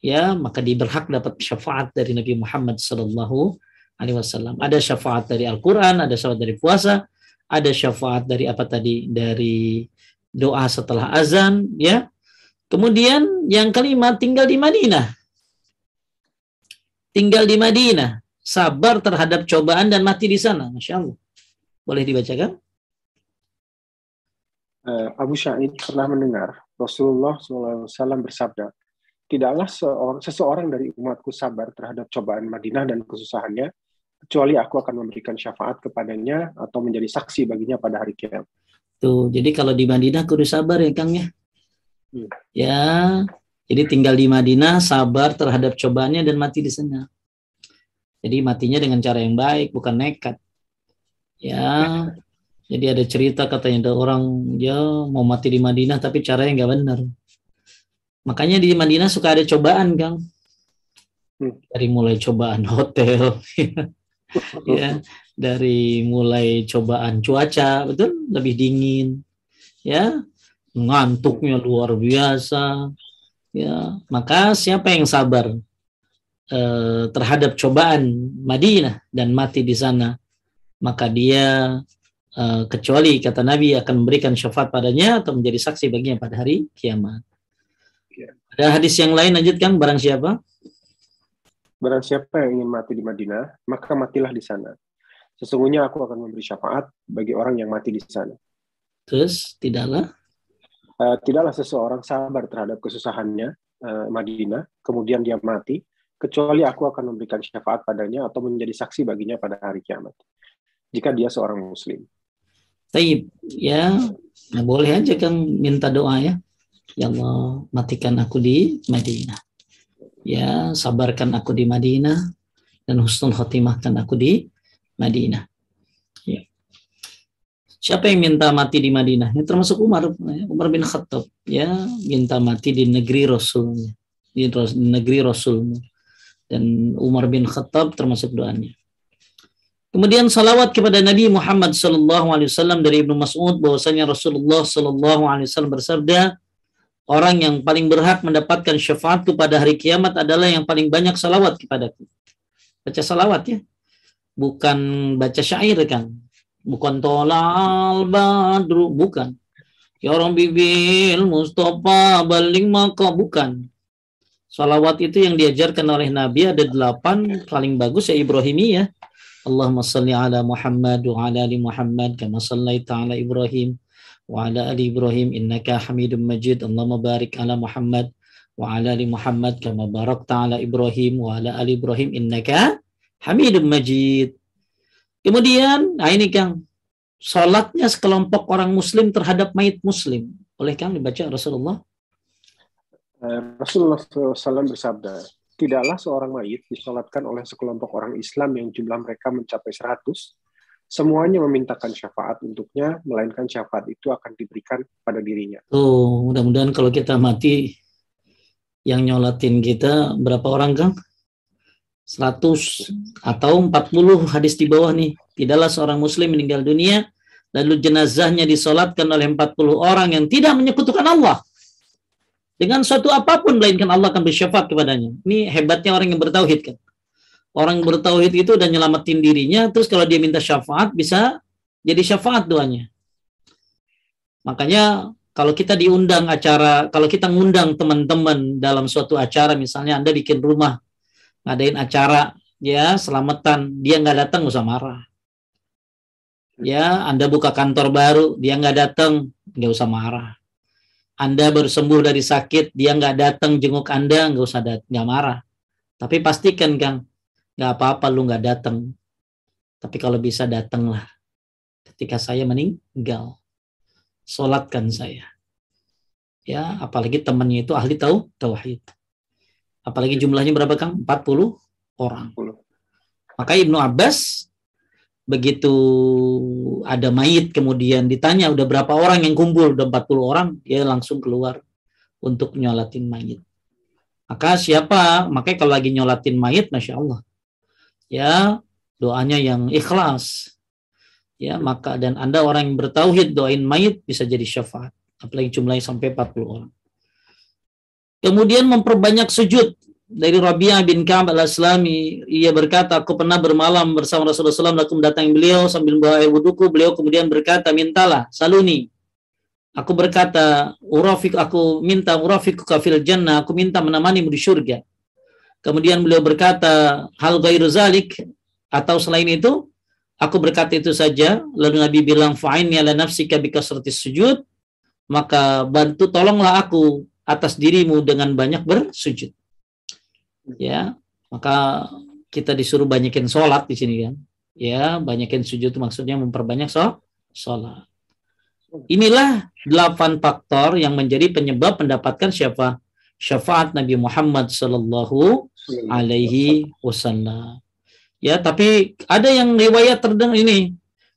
ya maka dia berhak dapat syafaat dari Nabi Muhammad sallallahu alaihi wasallam. Ada syafaat dari Al-Qur'an, ada syafaat dari puasa, ada syafaat dari apa tadi? Dari doa setelah azan, ya. Kemudian yang kelima tinggal di Madinah. Tinggal di Madinah, sabar terhadap cobaan dan mati di sana, masya Allah. Boleh dibacakan? Uh, Abu Sa'id pernah mendengar Rasulullah SAW bersabda, tidaklah seorang, seseorang dari umatku sabar terhadap cobaan Madinah dan kesusahannya, kecuali aku akan memberikan syafaat kepadanya atau menjadi saksi baginya pada hari kiamat. Tuh, jadi kalau di Madinah kudu sabar ya Kang ya. Hmm. Ya, jadi tinggal di Madinah sabar terhadap cobaannya dan mati di sana. Jadi matinya dengan cara yang baik, bukan nekat. Ya, jadi ada cerita katanya ada orang ya mau mati di Madinah tapi caranya nggak benar Makanya di Madinah suka ada cobaan, Kang. Hmm. Dari mulai cobaan hotel, ya, dari mulai cobaan cuaca, betul, lebih dingin, ya, ngantuknya luar biasa, ya. Maka siapa yang sabar eh, terhadap cobaan Madinah dan mati di sana, maka dia eh, kecuali kata Nabi akan memberikan syafaat padanya atau menjadi saksi baginya pada hari kiamat. Ada hadis yang lain lanjutkan barang siapa? Barang siapa yang ingin mati di Madinah, maka matilah di sana. Sesungguhnya aku akan memberi syafaat bagi orang yang mati di sana. Terus tidaklah? Uh, tidaklah seseorang sabar terhadap kesusahannya uh, Madinah, kemudian dia mati, kecuali aku akan memberikan syafaat padanya atau menjadi saksi baginya pada hari kiamat. Jika dia seorang muslim. Taib, ya, nah, boleh aja kan minta doa ya. Ya Allah, matikan aku di Madinah. Ya, sabarkan aku di Madinah dan husnul khotimahkan aku di Madinah. Ya. Siapa yang minta mati di Madinah? Ini termasuk Umar, ya, Umar bin Khattab, ya, minta mati di negeri Rasulnya, di negeri Rasulnya. Dan Umar bin Khattab termasuk doanya. Kemudian salawat kepada Nabi Muhammad wasallam dari Ibnu Mas'ud bahwasanya Rasulullah wasallam bersabda, orang yang paling berhak mendapatkan syafaatku pada hari kiamat adalah yang paling banyak salawat kepadaku. Baca salawat ya bukan baca syair kan bukan tolal badru bukan ya orang bibil Mustafa baling maka bukan Salawat itu yang diajarkan oleh Nabi ada delapan paling bagus ya Ibrahimi ya. Allahumma salli ala Muhammad wa ala ali Muhammad kama sallaita ala Ibrahim wa ala ali Ibrahim innaka Hamidum Majid. Allahumma barik ala Muhammad wa ala ali Muhammad kama barakta ala Ibrahim wa ala ali Ibrahim innaka Hamidun Majid. Kemudian, nah ini Kang, sholatnya sekelompok orang muslim terhadap mayit muslim. Oleh Kang dibaca Rasulullah. Eh, Rasulullah SAW bersabda, tidaklah seorang mayit disolatkan oleh sekelompok orang Islam yang jumlah mereka mencapai 100, semuanya memintakan syafaat untuknya, melainkan syafaat itu akan diberikan pada dirinya. Oh, mudah-mudahan kalau kita mati, yang nyolatin kita berapa orang, Kang? 100 atau 40 hadis di bawah nih. Tidaklah seorang muslim meninggal dunia, lalu jenazahnya disolatkan oleh 40 orang yang tidak menyekutukan Allah. Dengan suatu apa pun, melainkan Allah akan bersyafaat kepadanya. Ini hebatnya orang yang bertauhid kan orang bertauhid itu udah nyelamatin dirinya, terus kalau dia minta syafaat bisa jadi syafaat doanya. Makanya kalau kita diundang acara, kalau kita ngundang teman-teman dalam suatu acara, misalnya Anda bikin rumah, ngadain acara, ya selamatan, dia nggak datang usah marah. Ya, Anda buka kantor baru, dia nggak datang, nggak usah marah. Anda baru sembuh dari sakit, dia nggak datang jenguk Anda, nggak usah nggak marah. Tapi pastikan Kang, nggak apa-apa lu nggak datang tapi kalau bisa datanglah ketika saya meninggal solatkan saya ya apalagi temannya itu ahli tahu tauhid apalagi jumlahnya berapa kang? 40 orang. Maka Ibnu Abbas begitu ada mayit kemudian ditanya udah berapa orang yang kumpul? Udah 40 orang. Dia langsung keluar untuk nyolatin mayit. Maka siapa? Makanya kalau lagi nyolatin mayit masya Allah ya doanya yang ikhlas. Ya maka dan anda orang yang bertauhid doain mayit bisa jadi syafaat. Apalagi jumlahnya sampai 40 orang kemudian memperbanyak sujud. Dari Rabi'ah bin Ka'ab al-Aslami ia berkata aku pernah bermalam bersama Rasulullah SAW aku mendatangi beliau sambil bawa air wudhuku. Beliau kemudian berkata mintalah saluni. Aku berkata urafik aku minta urafik kafil jannah aku minta menemani di surga kemudian beliau berkata hal ghairu zalik? Atau selain itu aku berkata itu saja. Lalu Nabi bilang fa'inni ala nafsika bikasratis sujud. Maka bantu tolonglah aku atas dirimu dengan banyak bersujud. Ya maka kita disuruh banyakin sholat di sini kan. Ya banyakin sujud maksudnya memperbanyak sholat. Inilah delapan faktor yang menjadi penyebab mendapatkan siapa syafaat Nabi Muhammad Sallallahu Alaihi Wasallam. Ya tapi ada yang riwayat terdengar ini.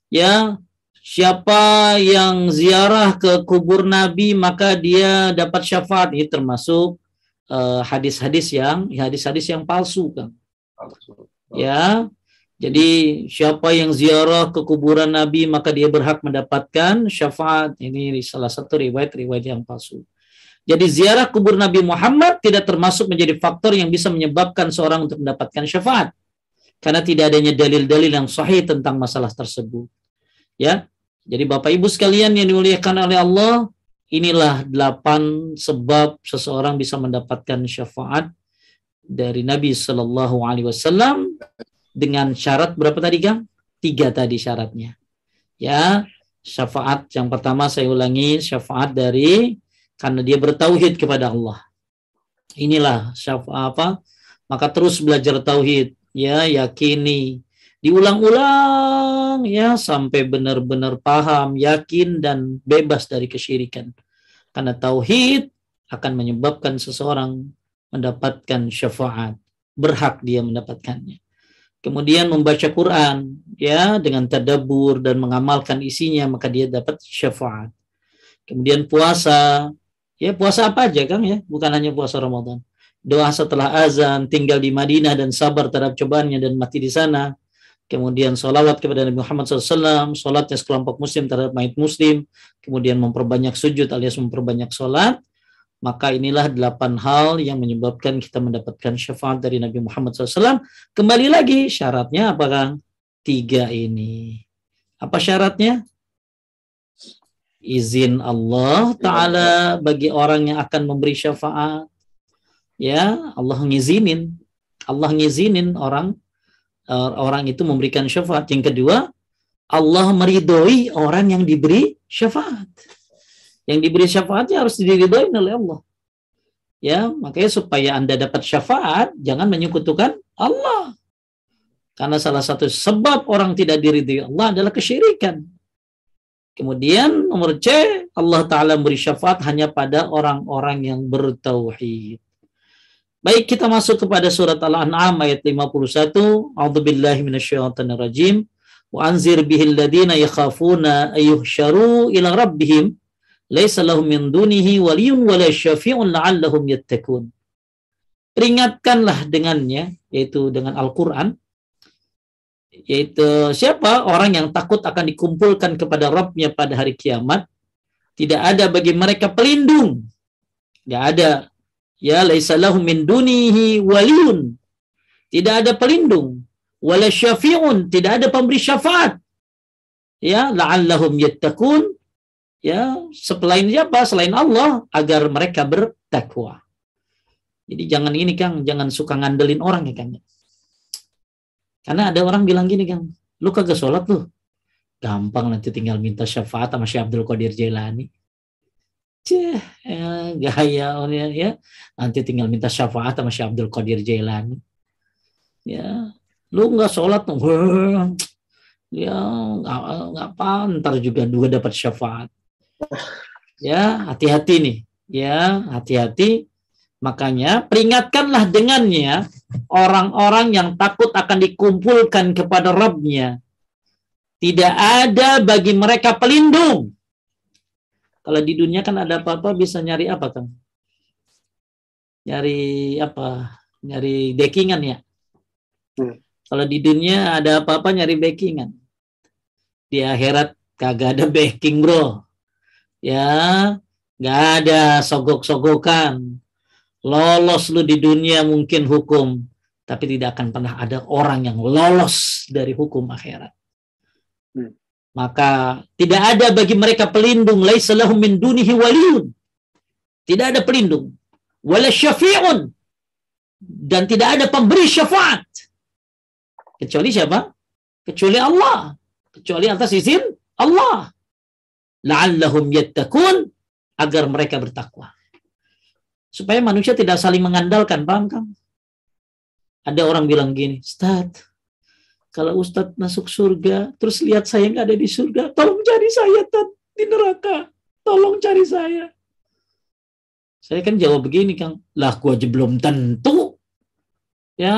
Ya siapa yang ziarah ke kubur Nabi maka dia dapat syafaat ini termasuk Eh, hadis-hadis uh, yang hadis-hadis yang palsu kan. Ya. Jadi siapa yang ziarah ke kuburan Nabi maka dia berhak mendapatkan syafaat. Ini salah satu riwayat-riwayat yang palsu. Jadi ziarah kubur Nabi Muhammad tidak termasuk menjadi faktor yang bisa menyebabkan seorang untuk mendapatkan syafaat. Karena tidak adanya dalil-dalil yang sahih tentang masalah tersebut. Ya. Jadi Bapak Ibu sekalian yang dimuliakan oleh Allah, Inilah delapan sebab seseorang bisa mendapatkan syafaat dari Nabi Shallallahu Alaihi Wasallam dengan syarat berapa tadi Kang? Tiga tadi syaratnya. Ya, syafaat yang pertama saya ulangi syafaat dari karena dia bertauhid kepada Allah. Inilah syafaat apa? Maka terus belajar tauhid, ya yakini, diulang-ulang ya sampai benar-benar paham, yakin dan bebas dari kesyirikan. Karena tauhid akan menyebabkan seseorang mendapatkan syafaat, berhak dia mendapatkannya. Kemudian membaca Quran ya dengan tadabur dan mengamalkan isinya maka dia dapat syafaat. Kemudian puasa, ya puasa apa aja Kang ya, bukan hanya puasa Ramadan. Doa setelah azan, tinggal di Madinah dan sabar terhadap cobaannya dan mati di sana kemudian sholawat kepada Nabi Muhammad SAW, sholatnya sekelompok muslim terhadap mayat muslim, kemudian memperbanyak sujud alias memperbanyak sholat, maka inilah delapan hal yang menyebabkan kita mendapatkan syafaat dari Nabi Muhammad SAW. Kembali lagi, syaratnya apakah Tiga ini. Apa syaratnya? Izin Allah Ta'ala bagi orang yang akan memberi syafaat. Ya, Allah ngizinin. Allah ngizinin orang orang itu memberikan syafaat. Yang kedua, Allah meridhoi orang yang diberi syafaat. Yang diberi syafaatnya harus diridhoi oleh Allah. Ya, makanya supaya Anda dapat syafaat, jangan menyekutukan Allah. Karena salah satu sebab orang tidak diridhoi Allah adalah kesyirikan. Kemudian nomor C, Allah Ta'ala memberi syafaat hanya pada orang-orang yang bertauhid. Baik, kita masuk kepada surat Al-An'am ayat 51. A'udzubillahi minasyaitonir rajim. Wa anzir bihil ladina yakhafuna ayyuhsyaru ila rabbihim laisa lahum min dunihi waliyun wala syafi'un la'allahum yattaqun. Peringatkanlah dengannya yaitu dengan Al-Qur'an yaitu siapa orang yang takut akan dikumpulkan kepada Rabbnya pada hari kiamat tidak ada bagi mereka pelindung tidak ada ya laisa lahum min dunihi waliyun. Tidak ada pelindung. Wala syafi'un, tidak ada pemberi syafaat. Ya, la'allahum yattaqun. Ya, selain siapa? Selain Allah agar mereka bertakwa. Jadi jangan ini Kang, jangan suka ngandelin orang ya Kang. Karena ada orang bilang gini Kang, lu kagak sholat lu. Gampang nanti tinggal minta syafaat sama Syekh Abdul Qadir Jailani. Cih, ya, gaya ya, ya. Nanti tinggal minta syafaat sama Syekh Abdul Qadir Jailani. Ya, lu nggak sholat tuh, ya nggak nggak apa, ntar juga dua dapat syafaat. Ya, hati-hati nih. Ya, hati-hati. Makanya peringatkanlah dengannya orang-orang yang takut akan dikumpulkan kepada Rabbnya Tidak ada bagi mereka pelindung. Kalau di dunia kan ada apa-apa bisa nyari apa kan? Nyari apa? Nyari backingan ya. Hmm. Kalau di dunia ada apa-apa nyari backingan. Di akhirat kagak ada backing bro. Ya, nggak ada sogok-sogokan. Lolos lu di dunia mungkin hukum, tapi tidak akan pernah ada orang yang lolos dari hukum akhirat. Hmm. Maka tidak ada bagi mereka pelindung. Laisalahum min dunihi waliyun. Tidak ada pelindung. Wala syafi'un. Dan tidak ada pemberi syafaat. Kecuali siapa? Kecuali Allah. Kecuali atas izin Allah. La'allahum yattakun. Agar mereka bertakwa. Supaya manusia tidak saling mengandalkan. Paham kan? Ada orang bilang gini, Ustaz, kalau Ustadz masuk surga, terus lihat saya nggak ada di surga, tolong cari saya Tad, di neraka. Tolong cari saya. Saya kan jawab begini, Kang. Lah, gua aja belum tentu. Ya,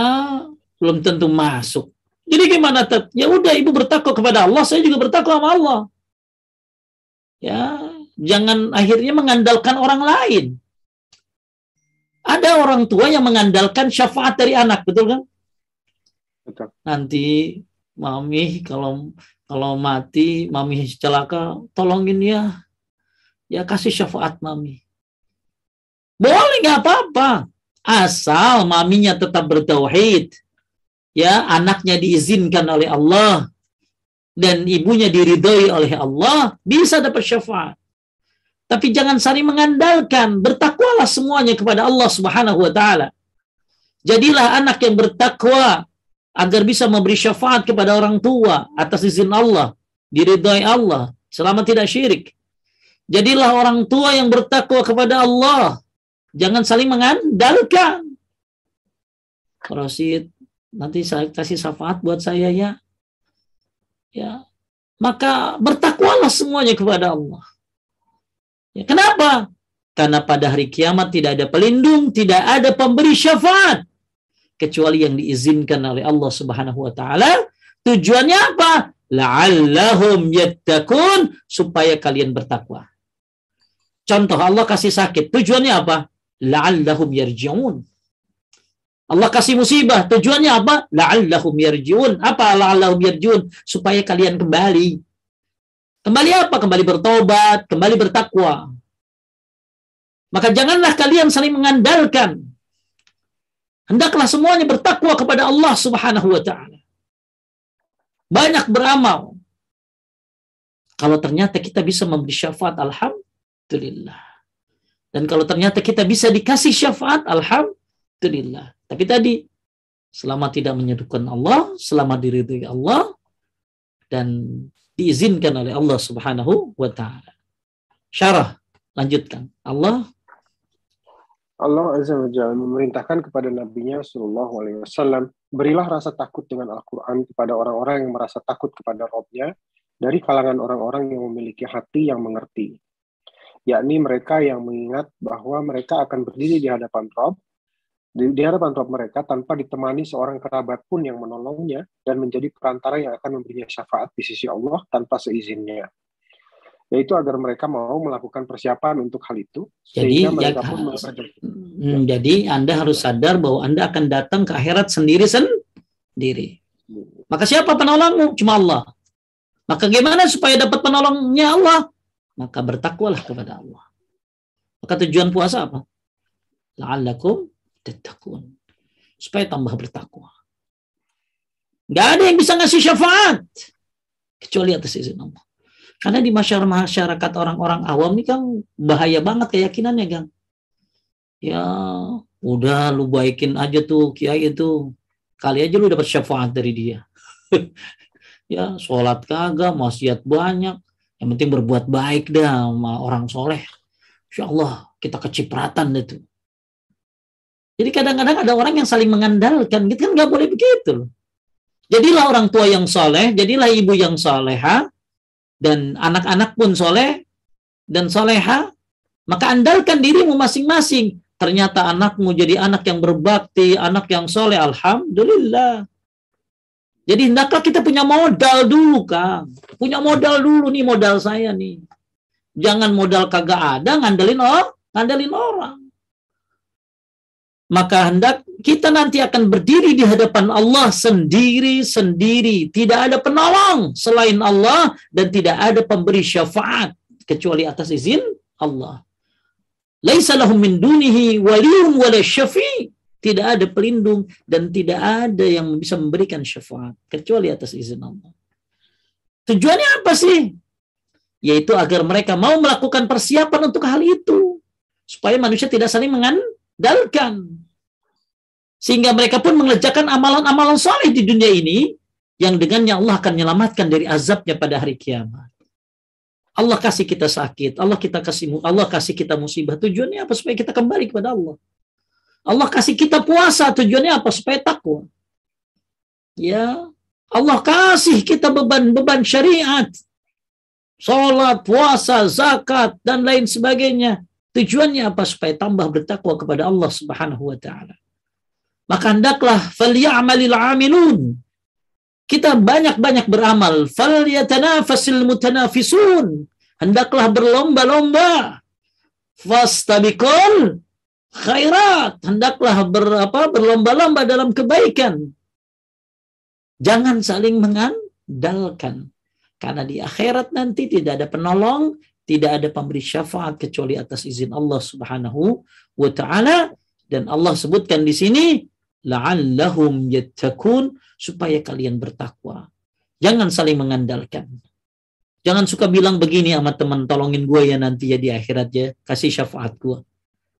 belum tentu masuk. Jadi gimana, Tad? Ya udah, ibu bertakwa kepada Allah, saya juga bertakwa sama Allah. Ya, jangan akhirnya mengandalkan orang lain. Ada orang tua yang mengandalkan syafaat dari anak, betul kan? Betul. Nanti mami kalau kalau mati, mami celaka, tolongin ya. Ya kasih syafaat mami. Boleh nggak apa-apa. Asal maminya tetap bertauhid. Ya, anaknya diizinkan oleh Allah dan ibunya diridhoi oleh Allah, bisa dapat syafaat. Tapi jangan saling mengandalkan, bertakwalah semuanya kepada Allah Subhanahu wa taala. Jadilah anak yang bertakwa, agar bisa memberi syafaat kepada orang tua atas izin Allah, diridhai Allah, selama tidak syirik. Jadilah orang tua yang bertakwa kepada Allah. Jangan saling mengandalkan. Rasid, nanti saya kasih syafaat buat saya ya. Ya. Maka bertakwalah semuanya kepada Allah. Ya, kenapa? Karena pada hari kiamat tidak ada pelindung, tidak ada pemberi syafaat kecuali yang diizinkan oleh Allah Subhanahu wa taala. Tujuannya apa? La'allahum yattaqun supaya kalian bertakwa. Contoh Allah kasih sakit, tujuannya apa? La'allahum yarji'un. Allah kasih musibah, tujuannya apa? La'allahum yarji'un. Apa la'allahum yarji'un? Supaya kalian kembali. Kembali apa? Kembali bertobat, kembali bertakwa. Maka janganlah kalian saling mengandalkan Hendaklah semuanya bertakwa kepada Allah Subhanahu wa taala. Banyak beramal. Kalau ternyata kita bisa memberi syafaat, alhamdulillah. Dan kalau ternyata kita bisa dikasih syafaat, alhamdulillah. Tapi tadi selama tidak menyatukan Allah, selama diridhoi Allah dan diizinkan oleh Allah Subhanahu wa taala. Syarah lanjutkan. Allah Allah Azza wa Jalla memerintahkan kepada Nabi-Nya Sallallahu Alaihi Wasallam, berilah rasa takut dengan Al-Quran kepada orang-orang yang merasa takut kepada Robnya dari kalangan orang-orang yang memiliki hati yang mengerti, yakni mereka yang mengingat bahwa mereka akan berdiri di hadapan Rob, di, di hadapan Rob mereka tanpa ditemani seorang kerabat pun yang menolongnya dan menjadi perantara yang akan memberinya syafaat di sisi Allah tanpa seizinnya yaitu agar mereka mau melakukan persiapan untuk hal itu jadi mereka ya, pun hmm, jadi Anda harus sadar bahwa Anda akan datang ke akhirat sendiri sendiri. Maka siapa penolongmu? Cuma Allah. Maka gimana supaya dapat penolongnya Allah? Maka bertakwalah kepada Allah. Maka tujuan puasa apa? La'allakum tattaqun. Supaya tambah bertakwa. Gak ada yang bisa ngasih syafaat. Kecuali atas izin Allah karena di masyarakat orang-orang awam ini kan bahaya banget keyakinannya, Gang. Ya, udah lu baikin aja tuh kiai itu. Kali aja lu dapat syafaat dari dia. ya, sholat kagak, maksiat banyak. Yang penting berbuat baik dah sama orang soleh. Insya Allah kita kecipratan itu. Jadi kadang-kadang ada orang yang saling mengandalkan, gitu kan nggak boleh begitu. Jadilah orang tua yang soleh, jadilah ibu yang soleha, dan anak-anak pun soleh dan soleha, maka andalkan dirimu masing-masing. Ternyata anakmu jadi anak yang berbakti, anak yang soleh, alhamdulillah. Jadi hendaklah kita punya modal dulu, Kang. Punya modal dulu nih modal saya nih. Jangan modal kagak ada ngandelin oh, ngandelin orang. Maka hendak kita nanti akan berdiri di hadapan Allah sendiri-sendiri. Tidak ada penolong selain Allah dan tidak ada pemberi syafaat kecuali atas izin Allah. Laisa lahum min dunihi waliyun wala syafi' Tidak ada pelindung dan tidak ada yang bisa memberikan syafaat kecuali atas izin Allah. Tujuannya apa sih? Yaitu agar mereka mau melakukan persiapan untuk hal itu. Supaya manusia tidak saling mengandalkan. Sehingga mereka pun mengerjakan amalan-amalan soleh di dunia ini yang dengannya Allah akan menyelamatkan dari azabnya pada hari kiamat. Allah kasih kita sakit, Allah kita kasih Allah kasih kita musibah. Tujuannya apa? Supaya kita kembali kepada Allah. Allah kasih kita puasa tujuannya apa? Supaya takwa. Ya, Allah kasih kita beban-beban syariat. Salat, puasa, zakat, dan lain sebagainya. Tujuannya apa? Supaya tambah bertakwa kepada Allah Subhanahu wa taala. Maka hendaklah falyamalil amilun. Kita banyak-banyak beramal. Falyatanafasil mutanafisun. Hendaklah berlomba-lomba. Fastabikul khairat, hendaklah ber, apa, berlomba-lomba dalam kebaikan. Jangan saling mengandalkan. Karena di akhirat nanti tidak ada penolong, tidak ada pemberi syafaat kecuali atas izin Allah Subhanahu wa taala dan Allah sebutkan di sini la'allahum yattaqun supaya kalian bertakwa. Jangan saling mengandalkan. Jangan suka bilang begini sama teman, tolongin gue ya nanti ya di akhirat ya, kasih syafaat gue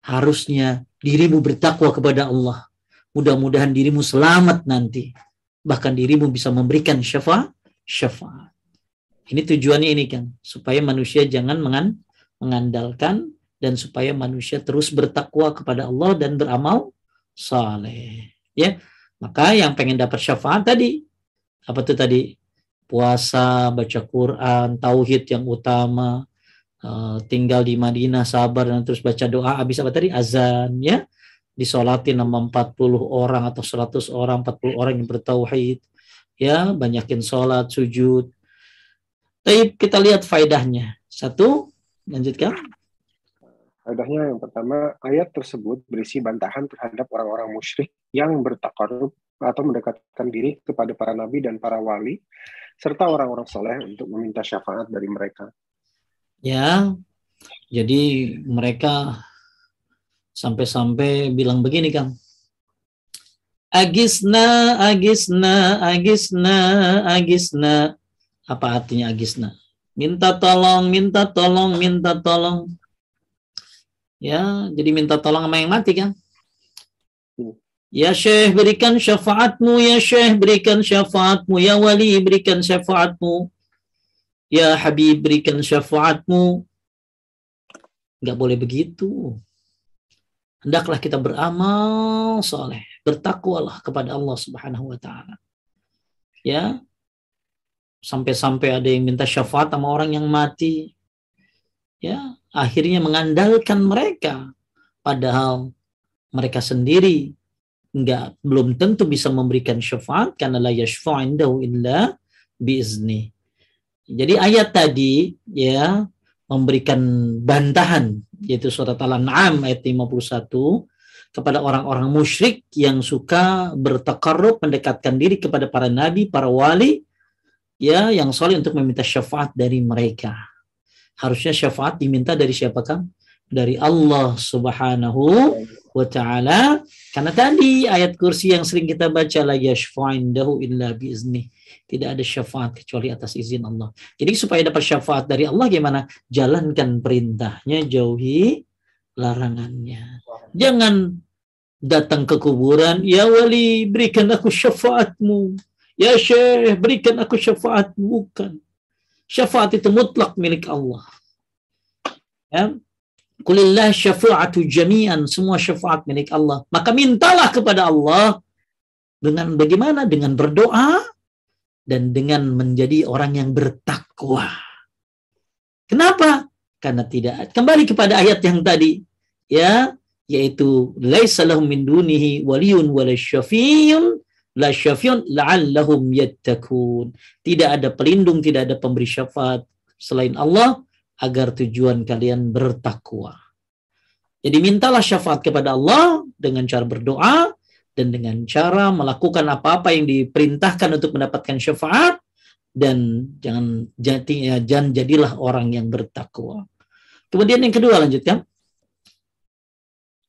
harusnya dirimu bertakwa kepada Allah. Mudah-mudahan dirimu selamat nanti. Bahkan dirimu bisa memberikan syafaat. syafaat. Ini tujuannya ini kan, supaya manusia jangan mengan, mengandalkan dan supaya manusia terus bertakwa kepada Allah dan beramal saleh. Ya, maka yang pengen dapat syafaat tadi apa tuh tadi? Puasa, baca Quran, tauhid yang utama, Eh, tinggal di Madinah sabar dan terus baca doa habis apa tadi? Azan ya. Disolatin sama 40 orang atau 100 orang 40 orang yang bertauhid ya. Banyakin sholat sujud. Tapi kita lihat faedahnya. Satu lanjutkan Faedahnya yang pertama, ayat tersebut berisi bantahan terhadap orang-orang musyrik yang bertakarub atau mendekatkan diri kepada para nabi dan para wali, serta orang-orang soleh untuk meminta syafaat dari mereka. Ya, jadi mereka sampai-sampai bilang begini kan. Agisna, agisna, agisna, agisna. Apa artinya agisna? Minta tolong, minta tolong, minta tolong. Ya, jadi minta tolong sama yang mati kan? Ya Syekh berikan syafaatmu, ya Syekh berikan syafaatmu, ya Wali berikan syafaatmu. Ya Habib berikan syafaatmu. Enggak boleh begitu. Hendaklah kita beramal soleh. Bertakwalah kepada Allah subhanahu wa ta'ala. Ya. Sampai-sampai ada yang minta syafaat sama orang yang mati. Ya. Akhirnya mengandalkan mereka. Padahal mereka sendiri enggak belum tentu bisa memberikan syafaat karena la yashfa'indahu illa biizni. Jadi ayat tadi ya memberikan bantahan yaitu surat Al-An'am ayat 51 kepada orang-orang musyrik yang suka bertakarrub mendekatkan diri kepada para nabi, para wali ya yang soleh untuk meminta syafaat dari mereka. Harusnya syafaat diminta dari siapa kan? Dari Allah Subhanahu wa taala karena tadi ayat kursi yang sering kita baca la yashfa'indahu illa biizni tidak ada syafaat kecuali atas izin Allah. Jadi supaya dapat syafaat dari Allah gimana? Jalankan perintahnya, jauhi larangannya. Jangan datang ke kuburan, ya wali berikan aku syafaatmu. Ya syekh berikan aku syafaat. Bukan. Syafaat itu mutlak milik Allah. Ya. Kulillah syafa'atu jami'an. Semua syafaat milik Allah. Maka mintalah kepada Allah dengan bagaimana? Dengan berdoa dan dengan menjadi orang yang bertakwa. Kenapa? Karena tidak kembali kepada ayat yang tadi ya yaitu laisa lahum min dunihi waliyun wala syafi'un la syafi'un la'allahum yattaqun. Tidak ada pelindung, tidak ada pemberi syafaat selain Allah agar tujuan kalian bertakwa. Jadi mintalah syafaat kepada Allah dengan cara berdoa dan dengan cara melakukan apa-apa yang diperintahkan untuk mendapatkan syafaat dan jangan jadi ya, jangan jadilah orang yang bertakwa. Kemudian yang kedua lanjutkan.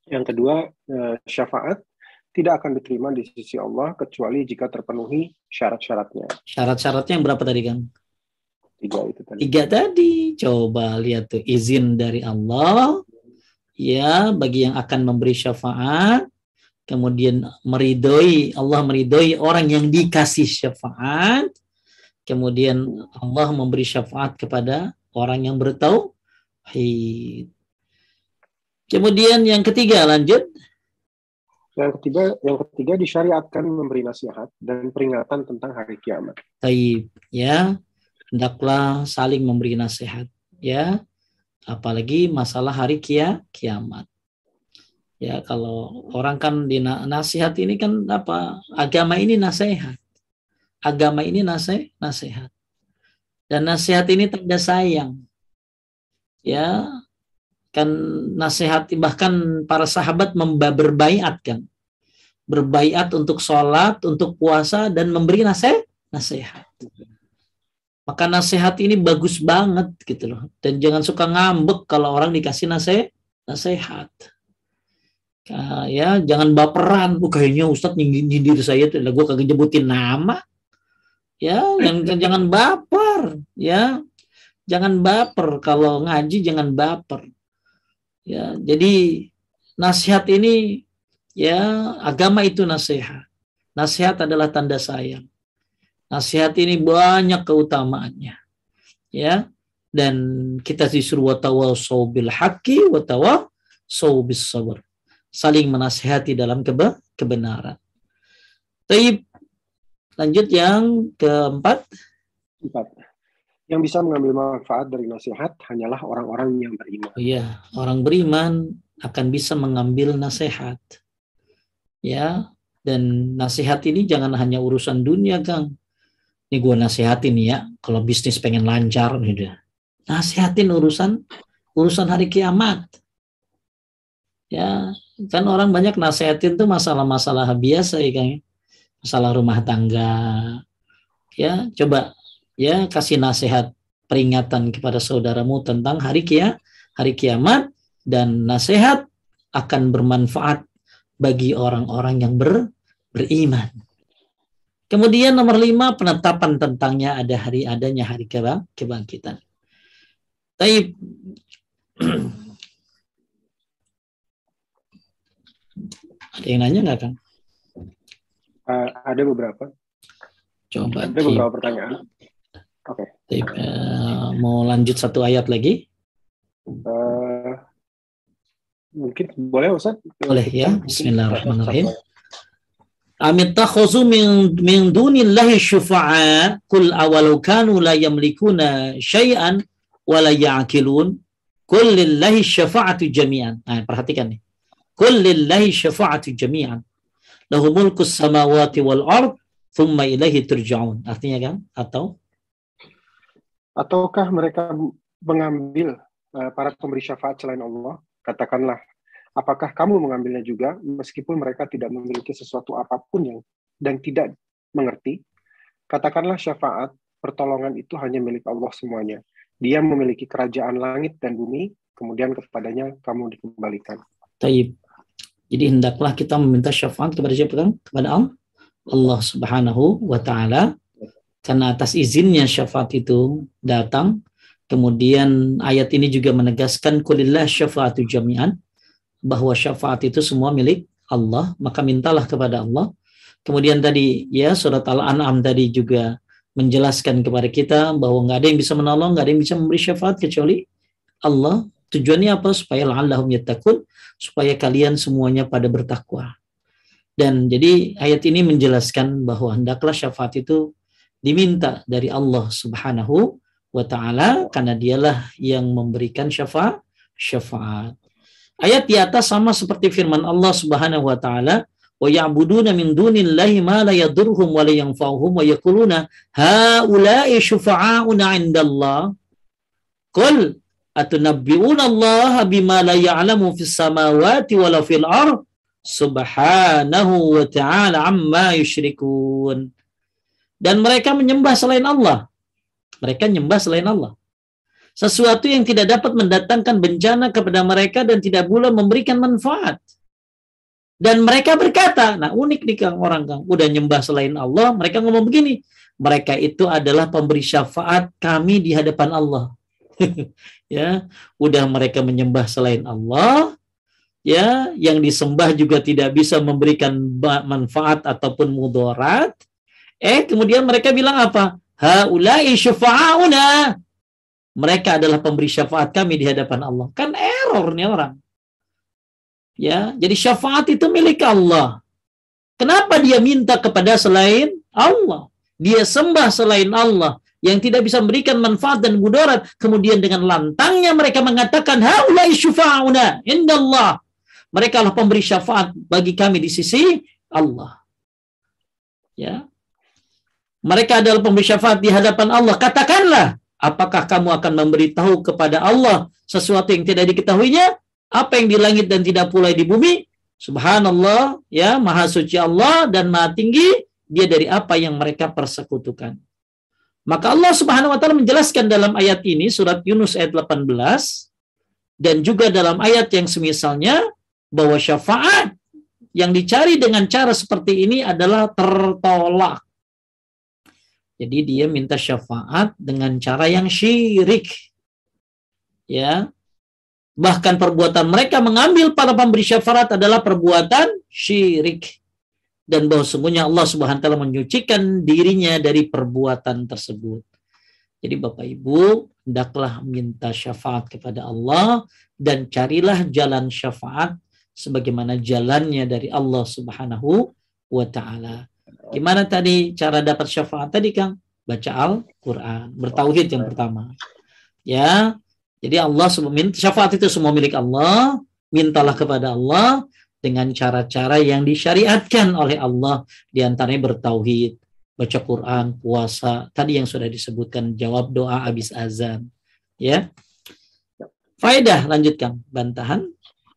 Yang kedua eh, syafaat tidak akan diterima di sisi Allah kecuali jika terpenuhi syarat-syaratnya. Syarat-syaratnya yang berapa tadi Kang? Tiga itu tadi. Tiga tadi. Coba lihat tuh izin dari Allah, ya bagi yang akan memberi syafaat kemudian meridoi Allah meridoi orang yang dikasih syafaat kemudian Allah memberi syafaat kepada orang yang bertauhid kemudian yang ketiga lanjut yang ketiga yang ketiga disyariatkan memberi nasihat dan peringatan tentang hari kiamat. Taib ya. Hendaklah saling memberi nasihat ya. Apalagi masalah hari kia kiamat. Ya kalau orang kan di nasihat ini kan apa agama ini nasihat. Agama ini nasihat nasihat. Dan nasihat ini tanda sayang ya kan nasihat bahkan para sahabat berbaiat kan berbaiat untuk sholat untuk puasa dan memberi nasihat nasihat maka nasihat ini bagus banget gitu loh. Dan jangan suka ngambek kalau orang dikasih nasihat. nasihat. Ya, jangan baperan. Oh, kayaknya Ustadz nyindir saya tuh. Gue kagak nyebutin nama. Ya, yang jangan baper. Ya, jangan baper. Kalau ngaji jangan baper. Ya, jadi nasihat ini ya agama itu nasihat. Nasihat adalah tanda sayang. Nasihat ini banyak keutamaannya. Ya. Dan kita disuruh watawasau bil haqqi watawasau bis sabr. Saling menasihati dalam keba kebenaran. Taib. Lanjut yang keempat. Empat. Yang bisa mengambil manfaat dari nasihat hanyalah orang-orang yang beriman. Iya, orang beriman akan bisa mengambil nasihat. Ya, dan nasihat ini jangan hanya urusan dunia, Kang. Ini gue nasihatin ya kalau bisnis pengen lancar gitu nasihatin urusan urusan hari kiamat. Ya kan orang banyak nasihatin tuh masalah-masalah biasa ya kan masalah rumah tangga. Ya coba ya kasih nasihat peringatan kepada saudaramu tentang hari kia hari kiamat dan nasihat akan bermanfaat bagi orang-orang yang ber, beriman Kemudian nomor lima penetapan tentangnya ada hari adanya hari kebangkitan. Taib. ada yang nanya nggak kang? Uh, ada beberapa. Coba. Ada beberapa pertanyaan. Oke. Okay. Uh, mau lanjut satu ayat lagi? Uh, mungkin boleh Ustaz? Boleh ya. Bismillahirrahmanirrahim. Amitakhuzu min min dunillahi syufa'a kul awalau kanu la yamlikuna syai'an wa la ya'qilun kul lillahi syafa'atu jami'an. Nah, perhatikan nih. Kul lillahi syafa'atu jami'an. Lahu mulku samawati wal ard thumma ilaihi turja'un. Artinya kan? Atau ataukah mereka mengambil uh, para pemberi syafaat selain Allah? Katakanlah apakah kamu mengambilnya juga meskipun mereka tidak memiliki sesuatu apa pun yang dan tidak mengerti? Katakanlah syafaat, pertolongan itu hanya milik Allah semuanya. Dia memiliki kerajaan langit dan bumi, kemudian kepadanya kamu dikembalikan. Taib. Jadi hendaklah kita meminta syafaat kepada siapa? Kepada. Allah Subhanahu wa taala karena atas izinnya syafaat itu datang. Kemudian ayat ini juga menegaskan kulillah syafaatu jami'an bahwa syafaat itu semua milik Allah, maka mintalah kepada Allah. Kemudian tadi ya surat Al-An'am tadi juga menjelaskan kepada kita bahwa nggak ada yang bisa menolong, nggak ada yang bisa memberi syafaat kecuali Allah. Tujuannya apa? Supaya la'allahum yattaqun, supaya kalian semuanya pada bertakwa. Dan jadi ayat ini menjelaskan bahwa hendaklah syafaat itu diminta dari Allah Subhanahu wa taala karena dialah yang memberikan syafaat syafaat. Ayat di atas sama seperti firman Allah Subhanahu wa taala, wa ya'buduna min dunillahi ma la yadurhum wa la yanfa'uhum wa yaquluna haula'i syufa'auna 'indallah qul atunabbi'una Allah bima la ya'lamu fis samawati wala fil ard? Subhanahu wa ta'ala amma yusyrikun dan mereka menyembah selain Allah. Mereka menyembah selain Allah. Sesuatu yang tidak dapat mendatangkan bencana kepada mereka dan tidak pula memberikan manfaat. Dan mereka berkata, nah unik nih Kang orang Kang, udah nyembah selain Allah, mereka ngomong begini, mereka itu adalah pemberi syafaat kami di hadapan Allah. ya, udah mereka menyembah selain Allah, ya, yang disembah juga tidak bisa memberikan manfaat ataupun mudarat. Eh, kemudian mereka bilang apa? Haulai syafa'una. Mereka adalah pemberi syafaat kami di hadapan Allah. Kan error nih orang. Ya, jadi syafaat itu milik Allah. Kenapa dia minta kepada selain Allah? Dia sembah selain Allah yang tidak bisa memberikan manfaat dan mudarat. Kemudian dengan lantangnya mereka mengatakan, Haulai syufa'una indallah. Mereka adalah pemberi syafaat bagi kami di sisi Allah. Ya. Mereka adalah pemberi syafaat di hadapan Allah. Katakanlah, apakah kamu akan memberitahu kepada Allah sesuatu yang tidak diketahuinya? apa yang di langit dan tidak pula di bumi subhanallah ya maha suci Allah dan maha tinggi dia dari apa yang mereka persekutukan maka Allah Subhanahu wa taala menjelaskan dalam ayat ini surat Yunus ayat 18 dan juga dalam ayat yang semisalnya bahwa syafaat yang dicari dengan cara seperti ini adalah tertolak. Jadi dia minta syafaat dengan cara yang syirik. Ya, Bahkan perbuatan mereka mengambil para pemberi syafaat adalah perbuatan syirik. Dan bahwa semuanya Allah subhanahu wa ta'ala menyucikan dirinya dari perbuatan tersebut. Jadi Bapak Ibu, hendaklah minta syafaat kepada Allah dan carilah jalan syafaat sebagaimana jalannya dari Allah Subhanahu wa taala. Gimana tadi cara dapat syafaat tadi Kang? Baca Al-Qur'an, bertauhid yang pertama. Ya, jadi Allah syafaat itu semua milik Allah, mintalah kepada Allah dengan cara-cara yang disyariatkan oleh Allah di antaranya bertauhid, baca Quran, puasa, tadi yang sudah disebutkan jawab doa habis azan. Ya. Faedah lanjutkan bantahan.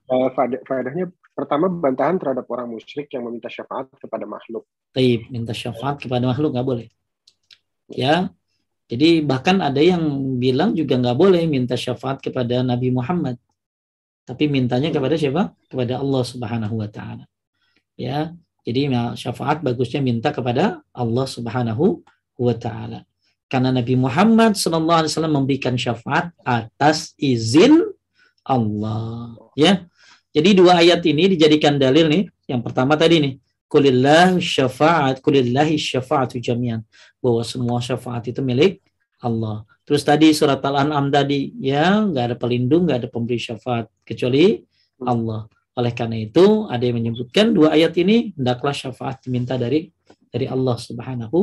Uh, faedahnya pertama bantahan terhadap orang musyrik yang meminta syafaat kepada makhluk. Taib, minta syafaat kepada makhluk nggak boleh. Ya, jadi bahkan ada yang bilang juga nggak boleh minta syafaat kepada Nabi Muhammad. Tapi mintanya kepada siapa? Kepada Allah Subhanahu wa taala. Ya. Jadi ya, syafaat bagusnya minta kepada Allah Subhanahu wa taala. Karena Nabi Muhammad wasallam memberikan syafaat atas izin Allah, ya. Jadi dua ayat ini dijadikan dalil nih. Yang pertama tadi nih, kulillah syafaat kulillahi syafaatu jami'an bahwa semua syafaat itu milik Allah. Terus tadi surat Al-An'am tadi ya nggak ada pelindung, nggak ada pemberi syafaat kecuali Allah. Oleh karena itu ada yang menyebutkan dua ayat ini hendaklah syafaat diminta dari dari Allah Subhanahu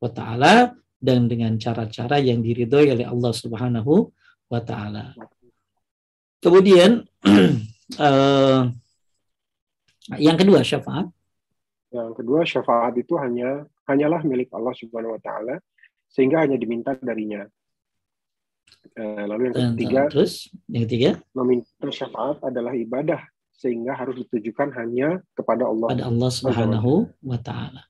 wa taala dan dengan cara-cara yang diridhoi oleh Allah Subhanahu wa taala. Kemudian uh, yang kedua syafaat yang kedua, syafaat itu hanya hanyalah milik Allah Subhanahu wa taala sehingga hanya diminta darinya. Eh, lalu yang ketiga, terus yang ketiga, meminta syafaat adalah ibadah sehingga harus ditujukan hanya kepada Allah. Pada Allah Subhanahu wa taala.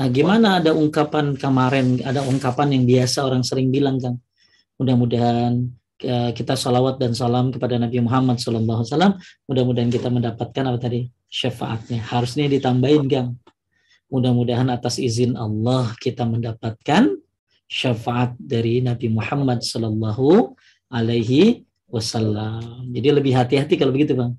Nah, gimana ada ungkapan kemarin, ada ungkapan yang biasa orang sering bilang, Kang. Mudah-mudahan kita salawat dan salam kepada Nabi Muhammad SAW. Mudah-mudahan kita mendapatkan apa tadi syafaatnya. Harusnya ditambahin, Kang. Mudah-mudahan atas izin Allah kita mendapatkan syafaat dari Nabi Muhammad Sallallahu Alaihi Wasallam. Jadi lebih hati-hati kalau begitu, bang.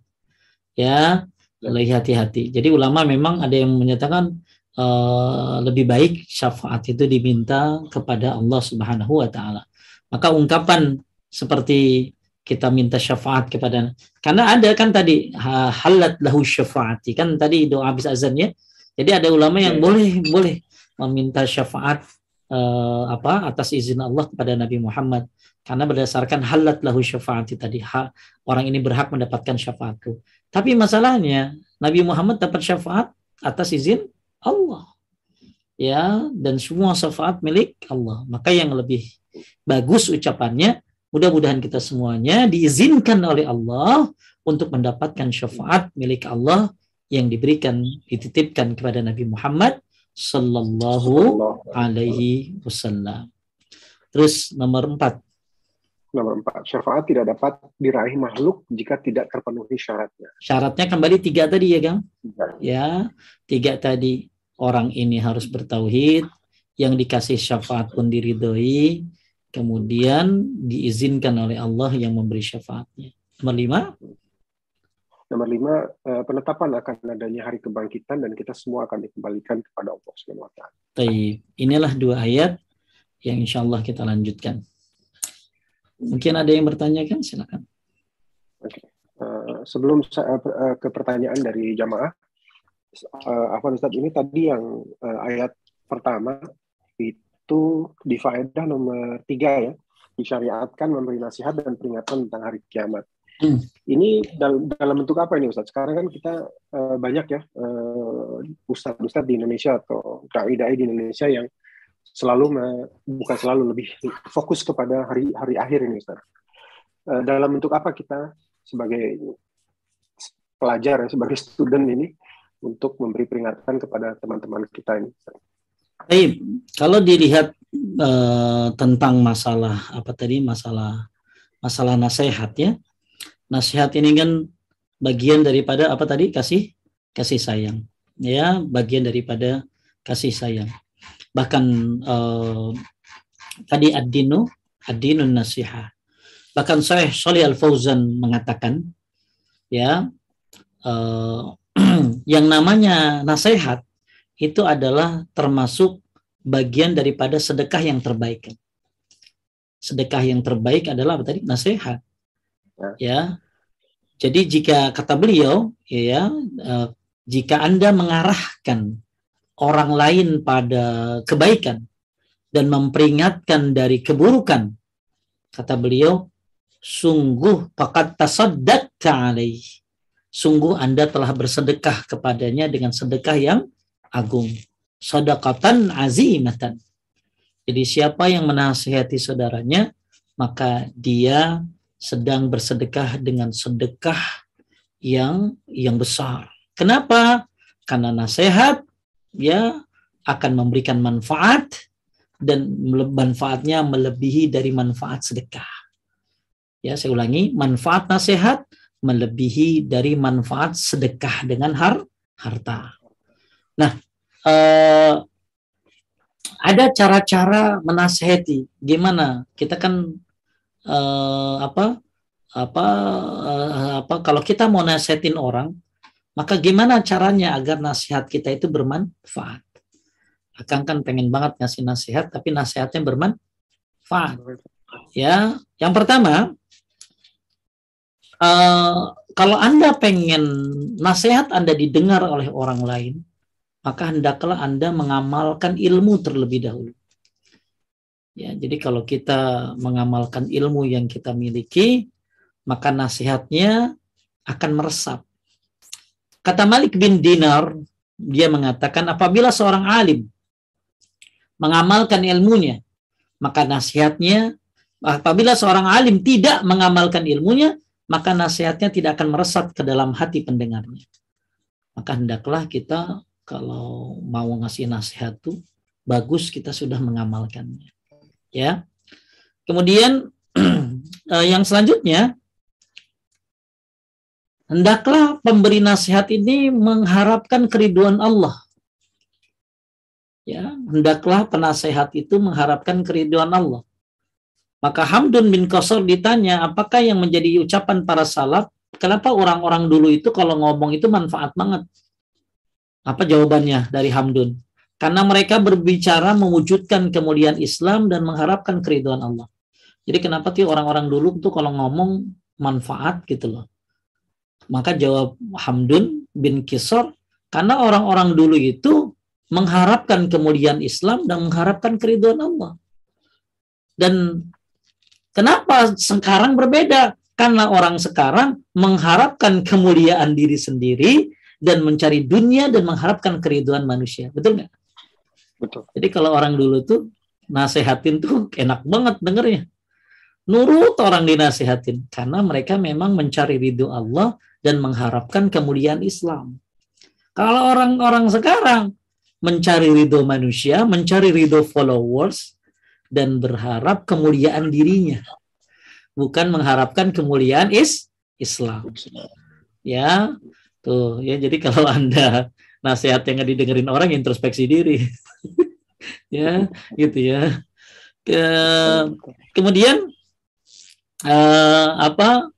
Ya, lebih hati-hati. Jadi ulama memang ada yang menyatakan uh, lebih baik syafaat itu diminta kepada Allah Subhanahu Wa Taala. Maka ungkapan seperti kita minta syafaat kepada karena ada kan tadi halat lahu syafaati kan tadi doa habis azan ya jadi ada ulama yang iya. boleh boleh meminta syafaat uh, apa atas izin Allah kepada Nabi Muhammad karena berdasarkan halat lahu syafaat tadi ha, orang ini berhak mendapatkan syafaatku. Tapi masalahnya Nabi Muhammad dapat syafaat atas izin Allah. Ya, dan semua syafaat milik Allah. Maka yang lebih bagus ucapannya, mudah-mudahan kita semuanya diizinkan oleh Allah untuk mendapatkan syafaat milik Allah yang diberikan dititipkan kepada Nabi Muhammad sallallahu alaihi wasallam. Terus nomor empat. Nomor empat, syafaat tidak dapat diraih makhluk jika tidak terpenuhi syaratnya. Syaratnya kembali tiga tadi ya, Gang? Tiga. Ya, tiga tadi. Orang ini harus bertauhid, yang dikasih syafaat pun diridhoi, kemudian diizinkan oleh Allah yang memberi syafaatnya. Nomor lima. Nomor lima, eh, penetapan akan adanya hari kebangkitan dan kita semua akan dikembalikan kepada Allah Subhanahu wa taala. Inilah dua ayat yang insya Allah kita lanjutkan. Mungkin ada yang bertanya kan? Silakan. Oke. Uh, sebelum saya uh, ke pertanyaan dari jamaah, uh, apa Ustaz ini tadi yang uh, ayat pertama itu di faedah nomor tiga ya disyariatkan memberi nasihat dan peringatan tentang hari kiamat. Hmm. Ini dalam, dalam bentuk apa ini Ustaz? Sekarang kan kita uh, banyak ya uh, ustadz-ustadz di Indonesia atau dai-dai di Indonesia yang selalu me, bukan selalu lebih fokus kepada hari hari akhir ini Ustaz. Uh, dalam bentuk apa kita sebagai pelajar ya, sebagai student ini untuk memberi peringatan kepada teman-teman kita ini. Baik, kalau dilihat uh, tentang masalah apa tadi masalah masalah nasihat ya. Nasihat ini kan bagian daripada apa tadi kasih kasih sayang. Ya, bagian daripada kasih sayang bahkan uh, tadi ad-dinu ad-dinun nasiha bahkan saya Shalih Al Fauzan mengatakan ya uh, yang namanya nasihat itu adalah termasuk bagian daripada sedekah yang terbaik sedekah yang terbaik adalah apa tadi nasihat ya, ya. jadi jika kata beliau ya uh, jika anda mengarahkan orang lain pada kebaikan dan memperingatkan dari keburukan. Kata beliau, sungguh pakat tasaddaq alaih. Sungguh Anda telah bersedekah kepadanya dengan sedekah yang agung. Sadaqatan azimatan. Jadi siapa yang menasihati saudaranya, maka dia sedang bersedekah dengan sedekah yang yang besar. Kenapa? Karena nasihat ya akan memberikan manfaat dan manfaatnya melebihi dari manfaat sedekah. Ya, saya ulangi, manfaat nasihat melebihi dari manfaat sedekah dengan har harta. Nah, eh, ada cara-cara menasehati. Gimana? Kita kan eh, apa apa eh, apa kalau kita mau nasihatin orang, maka gimana caranya agar nasihat kita itu bermanfaat? Akang kan pengen banget ngasih nasihat, tapi nasihatnya bermanfaat. Ya, yang pertama, uh, kalau Anda pengen nasihat Anda didengar oleh orang lain, maka hendaklah Anda mengamalkan ilmu terlebih dahulu. Ya, jadi kalau kita mengamalkan ilmu yang kita miliki, maka nasihatnya akan meresap Kata Malik bin Dinar, dia mengatakan apabila seorang alim mengamalkan ilmunya, maka nasihatnya apabila seorang alim tidak mengamalkan ilmunya, maka nasihatnya tidak akan meresap ke dalam hati pendengarnya. Maka hendaklah kita kalau mau ngasih nasihat tuh bagus kita sudah mengamalkannya. Ya. Kemudian eh, yang selanjutnya Hendaklah pemberi nasihat ini mengharapkan keriduan Allah. Ya, hendaklah penasehat itu mengharapkan keriduan Allah. Maka Hamdun bin Qasar ditanya, apakah yang menjadi ucapan para salaf, kenapa orang-orang dulu itu kalau ngomong itu manfaat banget? Apa jawabannya dari Hamdun? Karena mereka berbicara mewujudkan kemuliaan Islam dan mengharapkan keriduan Allah. Jadi kenapa sih orang-orang dulu itu kalau ngomong manfaat gitu loh. Maka jawab Hamdun bin Kisor, karena orang-orang dulu itu mengharapkan kemuliaan Islam dan mengharapkan keriduan Allah. Dan kenapa sekarang berbeda? Karena orang sekarang mengharapkan kemuliaan diri sendiri dan mencari dunia dan mengharapkan keriduan manusia. Betul nggak? Betul. Jadi kalau orang dulu tuh nasehatin tuh enak banget dengernya. Nurut orang dinasehatin karena mereka memang mencari ridho Allah dan mengharapkan kemuliaan Islam. Kalau orang-orang sekarang mencari ridho manusia, mencari ridho followers, dan berharap kemuliaan dirinya, bukan mengharapkan kemuliaan is Islam. Ya, tuh ya. Jadi kalau anda nasihat yang didengerin orang introspeksi diri, ya, gitu ya. Ke, kemudian uh, apa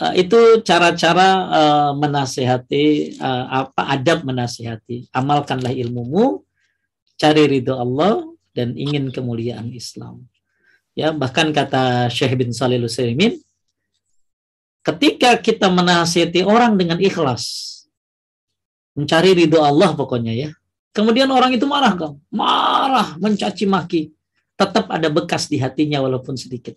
uh, itu cara-cara uh, menasihati uh, apa adab menasihati amalkanlah ilmumu cari ridho Allah dan ingin kemuliaan Islam ya bahkan kata Syekh bin Salih Utsaimin ketika kita menasihati orang dengan ikhlas mencari ridho Allah pokoknya ya kemudian orang itu marah kau marah mencaci maki tetap ada bekas di hatinya walaupun sedikit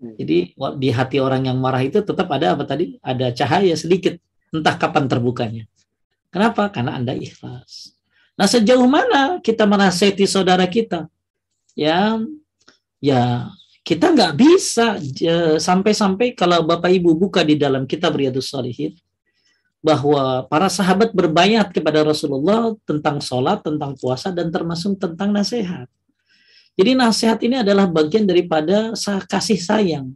Hmm. Jadi di hati orang yang marah itu tetap ada apa tadi? Ada cahaya sedikit, entah kapan terbukanya. Kenapa? Karena Anda ikhlas. Nah, sejauh mana kita menasihati saudara kita? Ya, ya kita nggak bisa sampai-sampai kalau Bapak Ibu buka di dalam kitab Riyadus Salihin bahwa para sahabat berbayat kepada Rasulullah tentang sholat, tentang puasa, dan termasuk tentang nasihat. Jadi nasihat ini adalah bagian daripada kasih sayang.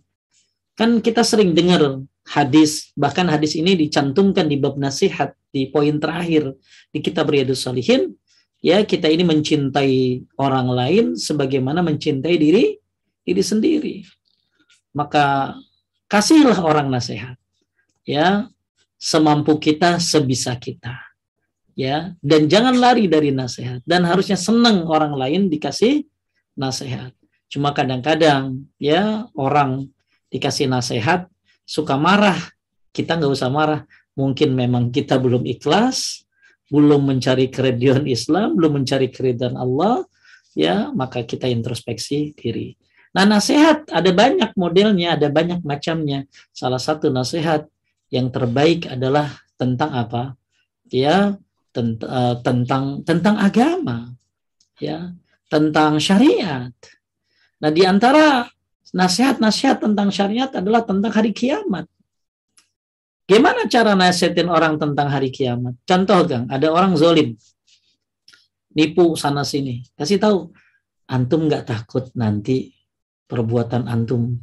Kan kita sering dengar hadis, bahkan hadis ini dicantumkan di bab nasihat di poin terakhir di kitab Riyadus Salihin, ya kita ini mencintai orang lain sebagaimana mencintai diri diri sendiri. Maka kasihlah orang nasihat. Ya, semampu kita, sebisa kita. Ya, dan jangan lari dari nasihat dan harusnya senang orang lain dikasih nasihat. Cuma kadang-kadang ya orang dikasih nasihat suka marah. Kita nggak usah marah. Mungkin memang kita belum ikhlas, belum mencari keriduan Islam, belum mencari keriduan Allah, ya maka kita introspeksi diri. Nah nasihat ada banyak modelnya, ada banyak macamnya. Salah satu nasihat yang terbaik adalah tentang apa? Ya eh, tentang tentang agama. Ya tentang syariat. Nah, di antara nasihat-nasihat tentang syariat adalah tentang hari kiamat. Gimana cara nasihatin orang tentang hari kiamat? Contoh, Kang, ada orang zolim. Nipu sana sini. Kasih tahu, antum nggak takut nanti perbuatan antum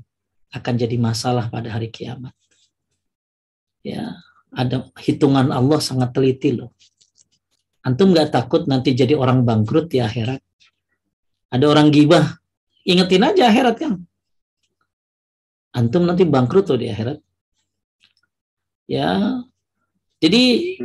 akan jadi masalah pada hari kiamat. Ya, ada hitungan Allah sangat teliti loh. Antum nggak takut nanti jadi orang bangkrut di akhirat? Ada orang gibah, ingetin aja akhirat kan. Antum nanti bangkrut tuh di akhirat. Ya, jadi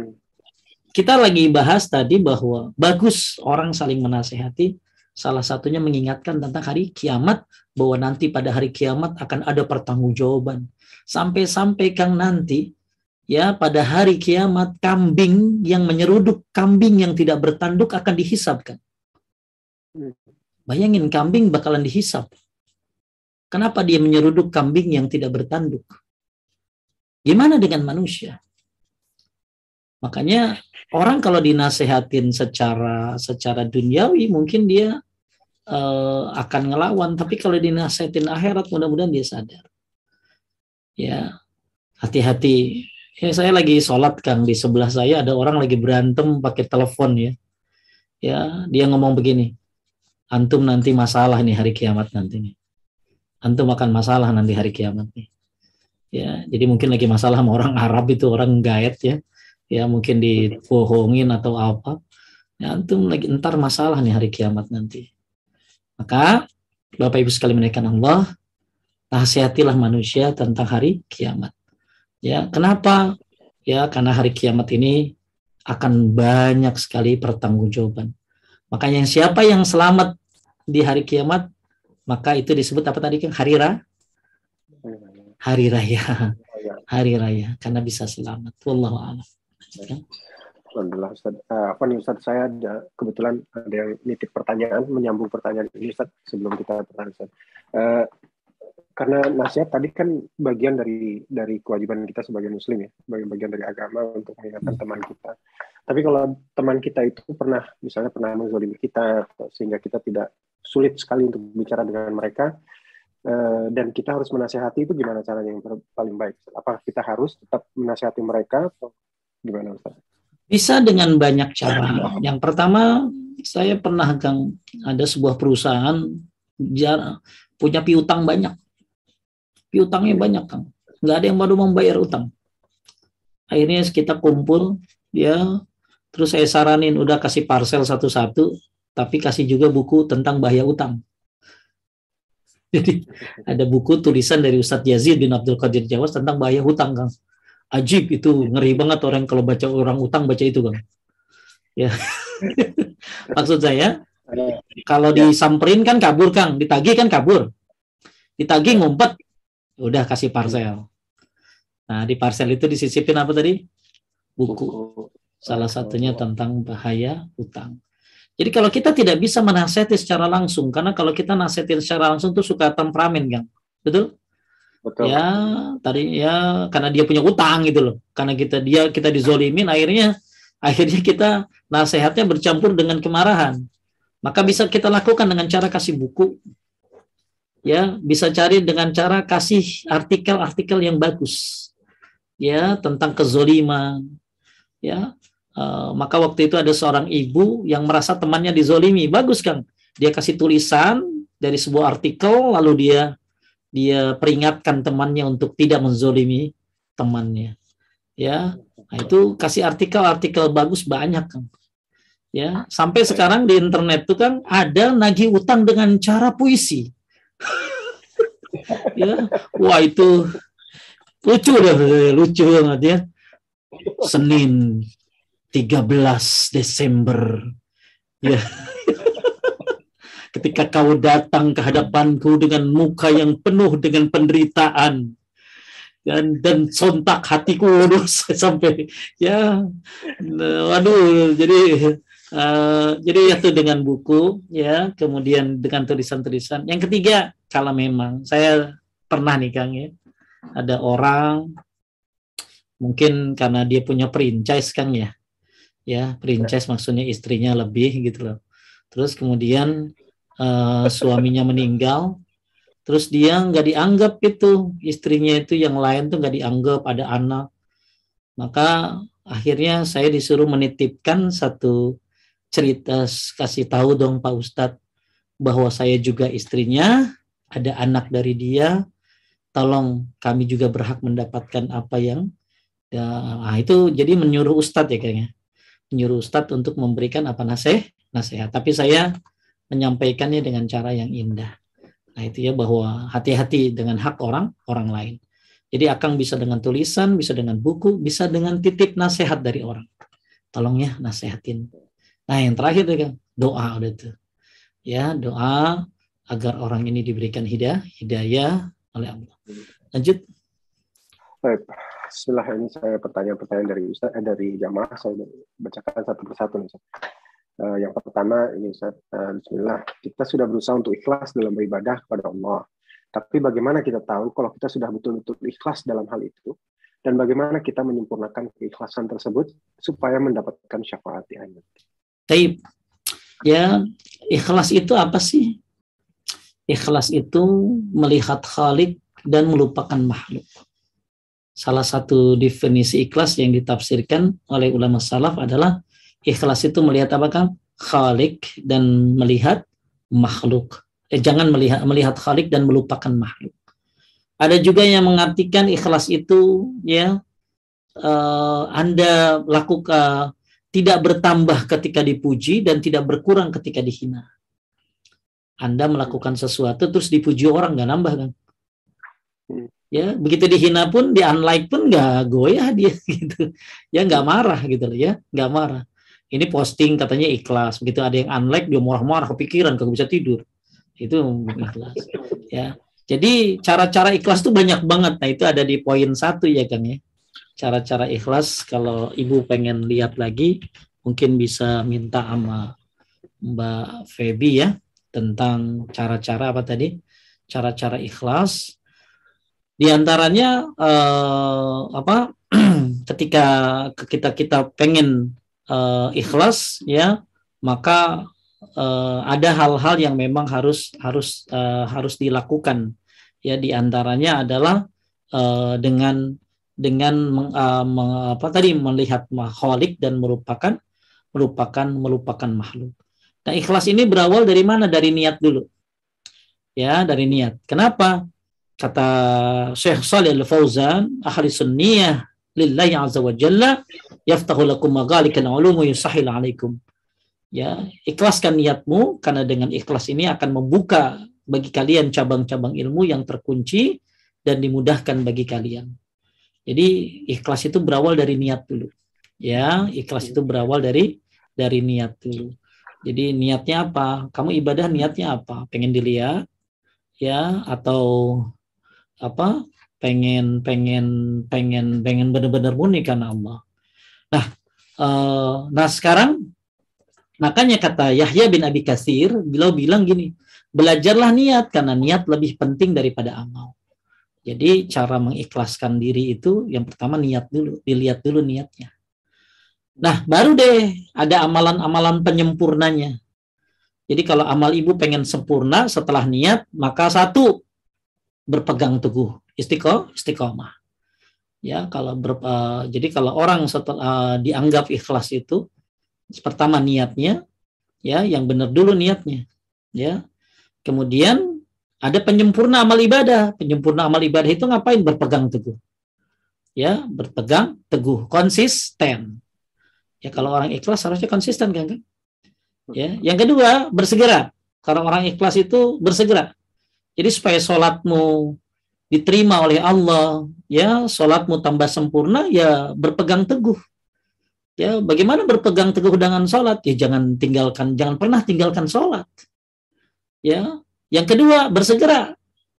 kita lagi bahas tadi bahwa bagus orang saling menasehati. Salah satunya mengingatkan tentang hari kiamat bahwa nanti pada hari kiamat akan ada pertanggungjawaban. Sampai-sampai Kang nanti ya pada hari kiamat kambing yang menyeruduk kambing yang tidak bertanduk akan dihisapkan. Bayangin kambing bakalan dihisap. Kenapa dia menyeruduk kambing yang tidak bertanduk? Gimana dengan manusia? Makanya orang kalau dinasehatin secara secara duniawi mungkin dia uh, akan ngelawan, tapi kalau dinasehatin akhirat mudah-mudahan dia sadar. Ya, hati-hati. Ya, saya lagi sholat Kang di sebelah saya ada orang lagi berantem pakai telepon ya. Ya, dia ngomong begini antum nanti masalah nih hari kiamat nanti nih. Antum akan masalah nanti hari kiamat nih. Ya, jadi mungkin lagi masalah sama orang Arab itu orang gaet ya. Ya, mungkin dibohongin atau apa. Ya, antum lagi entar masalah nih hari kiamat nanti. Maka Bapak Ibu sekali menaikkan Allah, nasihatilah manusia tentang hari kiamat. Ya, kenapa? Ya, karena hari kiamat ini akan banyak sekali pertanggungjawaban. Makanya siapa yang selamat di hari kiamat, maka itu disebut apa tadi kan hari raya. Hari raya. Hari raya karena bisa selamat. Wallahu a'lam. Alhamdulillah Ustaz. Uh, apa nih Ustaz, saya ada kebetulan ada yang nitip pertanyaan, menyambung pertanyaan ini Ustaz sebelum kita pertanyaan Ustaz. Uh, karena nasihat tadi kan bagian dari dari kewajiban kita sebagai muslim ya, sebagai bagian dari agama untuk mengingatkan hmm. teman kita. Tapi kalau teman kita itu pernah misalnya pernah menzolimi kita sehingga kita tidak sulit sekali untuk bicara dengan mereka eh, dan kita harus menasehati itu gimana caranya yang paling baik? Apa kita harus tetap menasehati mereka atau gimana Ustaz? Bisa dengan banyak cara. Yang pertama saya pernah Kang ada sebuah perusahaan punya piutang banyak. Piutangnya banyak kan nggak ada yang baru membayar utang. Akhirnya kita kumpul ya terus saya saranin udah kasih parcel satu-satu tapi kasih juga buku tentang bahaya utang. Jadi ada buku tulisan dari Ustadz Yazid bin Abdul Qadir Jawas tentang bahaya hutang kang ajib itu ngeri banget orang kalau baca orang utang baca itu kang ya maksud saya kalau disamperin kan kabur kang ditagih kan kabur ditagih ngumpet udah kasih parcel. Nah, di parcel itu disisipin apa tadi? Buku. Salah satunya tentang bahaya utang. Jadi kalau kita tidak bisa menasihati secara langsung, karena kalau kita nasihatin secara langsung tuh suka temperamen, kan? Betul? Betul. Ya, tadi ya karena dia punya utang gitu loh. Karena kita dia kita dizolimin, akhirnya akhirnya kita nasihatnya bercampur dengan kemarahan. Maka bisa kita lakukan dengan cara kasih buku, ya bisa cari dengan cara kasih artikel-artikel yang bagus ya tentang kezoliman ya uh, maka waktu itu ada seorang ibu yang merasa temannya dizolimi bagus kang dia kasih tulisan dari sebuah artikel lalu dia dia peringatkan temannya untuk tidak menzolimi temannya ya nah, itu kasih artikel-artikel bagus banyak kang ya sampai sekarang di internet itu kan ada nagih utang dengan cara puisi ya, wah itu lucu deh, lucu banget ya. Senin 13 Desember. Ya. Ketika kau datang ke hadapanku dengan muka yang penuh dengan penderitaan dan dan sontak hatiku waduh sampai ya waduh jadi Uh, jadi itu dengan buku ya, kemudian dengan tulisan-tulisan. Yang ketiga, kalau memang saya pernah nih Kang ya, ada orang mungkin karena dia punya franchise Kang ya. Ya, franchise maksudnya istrinya lebih gitu loh. Terus kemudian uh, suaminya meninggal, terus dia nggak dianggap itu istrinya itu yang lain tuh nggak dianggap ada anak. Maka akhirnya saya disuruh menitipkan satu cerita kasih tahu dong Pak Ustadz bahwa saya juga istrinya, ada anak dari dia, tolong kami juga berhak mendapatkan apa yang ya, nah itu jadi menyuruh Ustadz ya kayaknya. Menyuruh Ustadz untuk memberikan apa nasihat nasihat. Tapi saya menyampaikannya dengan cara yang indah nah itu ya bahwa hati-hati dengan hak orang orang lain jadi akang bisa dengan tulisan bisa dengan buku bisa dengan titip nasihat dari orang tolong ya nasihatin Nah, yang terakhir kan doa udah tuh. Ya, doa agar orang ini diberikan hidayah, hidayah oleh Allah. Lanjut. Baik. Ini saya pertanyaan-pertanyaan dari Ustaz, eh, dari jamaah saya bacakan satu persatu nih. Uh, yang pertama ini Ustaz, uh, Bismillah, kita sudah berusaha untuk ikhlas dalam beribadah kepada Allah. Tapi bagaimana kita tahu kalau kita sudah betul-betul ikhlas dalam hal itu? Dan bagaimana kita menyempurnakan keikhlasan tersebut supaya mendapatkan syafaat akhirat? Taib. Ya, ikhlas itu apa sih? Ikhlas itu melihat Khalik dan melupakan makhluk. Salah satu definisi ikhlas yang ditafsirkan oleh ulama salaf adalah ikhlas itu melihat apa kan? Khalik dan melihat makhluk. Eh, jangan melihat melihat Khalik dan melupakan makhluk. Ada juga yang mengartikan ikhlas itu ya uh, Anda lakukan tidak bertambah ketika dipuji dan tidak berkurang ketika dihina. Anda melakukan sesuatu terus dipuji orang nggak nambah kan? Ya begitu dihina pun di unlike pun nggak goyah dia gitu. Ya nggak marah gitu ya nggak marah. Ini posting katanya ikhlas. Begitu ada yang unlike dia marah-marah kepikiran kagak bisa tidur. Itu ikhlas. Ya. Jadi cara-cara ikhlas tuh banyak banget. Nah itu ada di poin satu ya kan ya cara-cara ikhlas kalau ibu pengen lihat lagi mungkin bisa minta sama Mbak Feby ya tentang cara-cara apa tadi cara-cara ikhlas Di antaranya uh, apa? ketika kita kita pengen uh, ikhlas ya, maka uh, ada hal-hal yang memang harus harus uh, harus dilakukan. Ya, di antaranya adalah uh, dengan dengan meng, uh, meng, apa tadi melihat mahalik dan merupakan merupakan melupakan makhluk. Nah, ikhlas ini berawal dari mana? Dari niat dulu. Ya, dari niat. Kenapa? Kata Syekh Salih Al-Fauzan, ahli sunniyah lillahi azza wa jalla yaftahu lakum maghalikal ulum yusahil alaikum. Ya, ikhlaskan niatmu karena dengan ikhlas ini akan membuka bagi kalian cabang-cabang ilmu yang terkunci dan dimudahkan bagi kalian. Jadi ikhlas itu berawal dari niat dulu. Ya, ikhlas itu berawal dari dari niat dulu. Jadi niatnya apa? Kamu ibadah niatnya apa? Pengen dilihat ya atau apa pengen pengen pengen pengen benar-benar murni karena Allah. Nah, uh, nah sekarang makanya kata Yahya bin Abi Kasir, beliau bilang gini, belajarlah niat karena niat lebih penting daripada amal. Jadi cara mengikhlaskan diri itu yang pertama niat dulu, dilihat dulu niatnya. Nah, baru deh ada amalan-amalan penyempurnanya. Jadi kalau amal ibu pengen sempurna setelah niat, maka satu berpegang teguh istiqomah. Ya kalau ber, uh, jadi kalau orang setelah uh, dianggap ikhlas itu pertama niatnya ya yang benar dulu niatnya ya. Kemudian ada penyempurna amal ibadah. Penyempurna amal ibadah itu ngapain? Berpegang teguh. Ya berpegang teguh konsisten. Ya kalau orang ikhlas harusnya konsisten kan kan? Ya yang kedua bersegera. Kalau orang ikhlas itu bersegera. Jadi supaya sholatmu diterima oleh Allah, ya sholatmu tambah sempurna, ya berpegang teguh. Ya, bagaimana berpegang teguh dengan sholat? Ya jangan tinggalkan, jangan pernah tinggalkan sholat. Ya, yang kedua bersegera.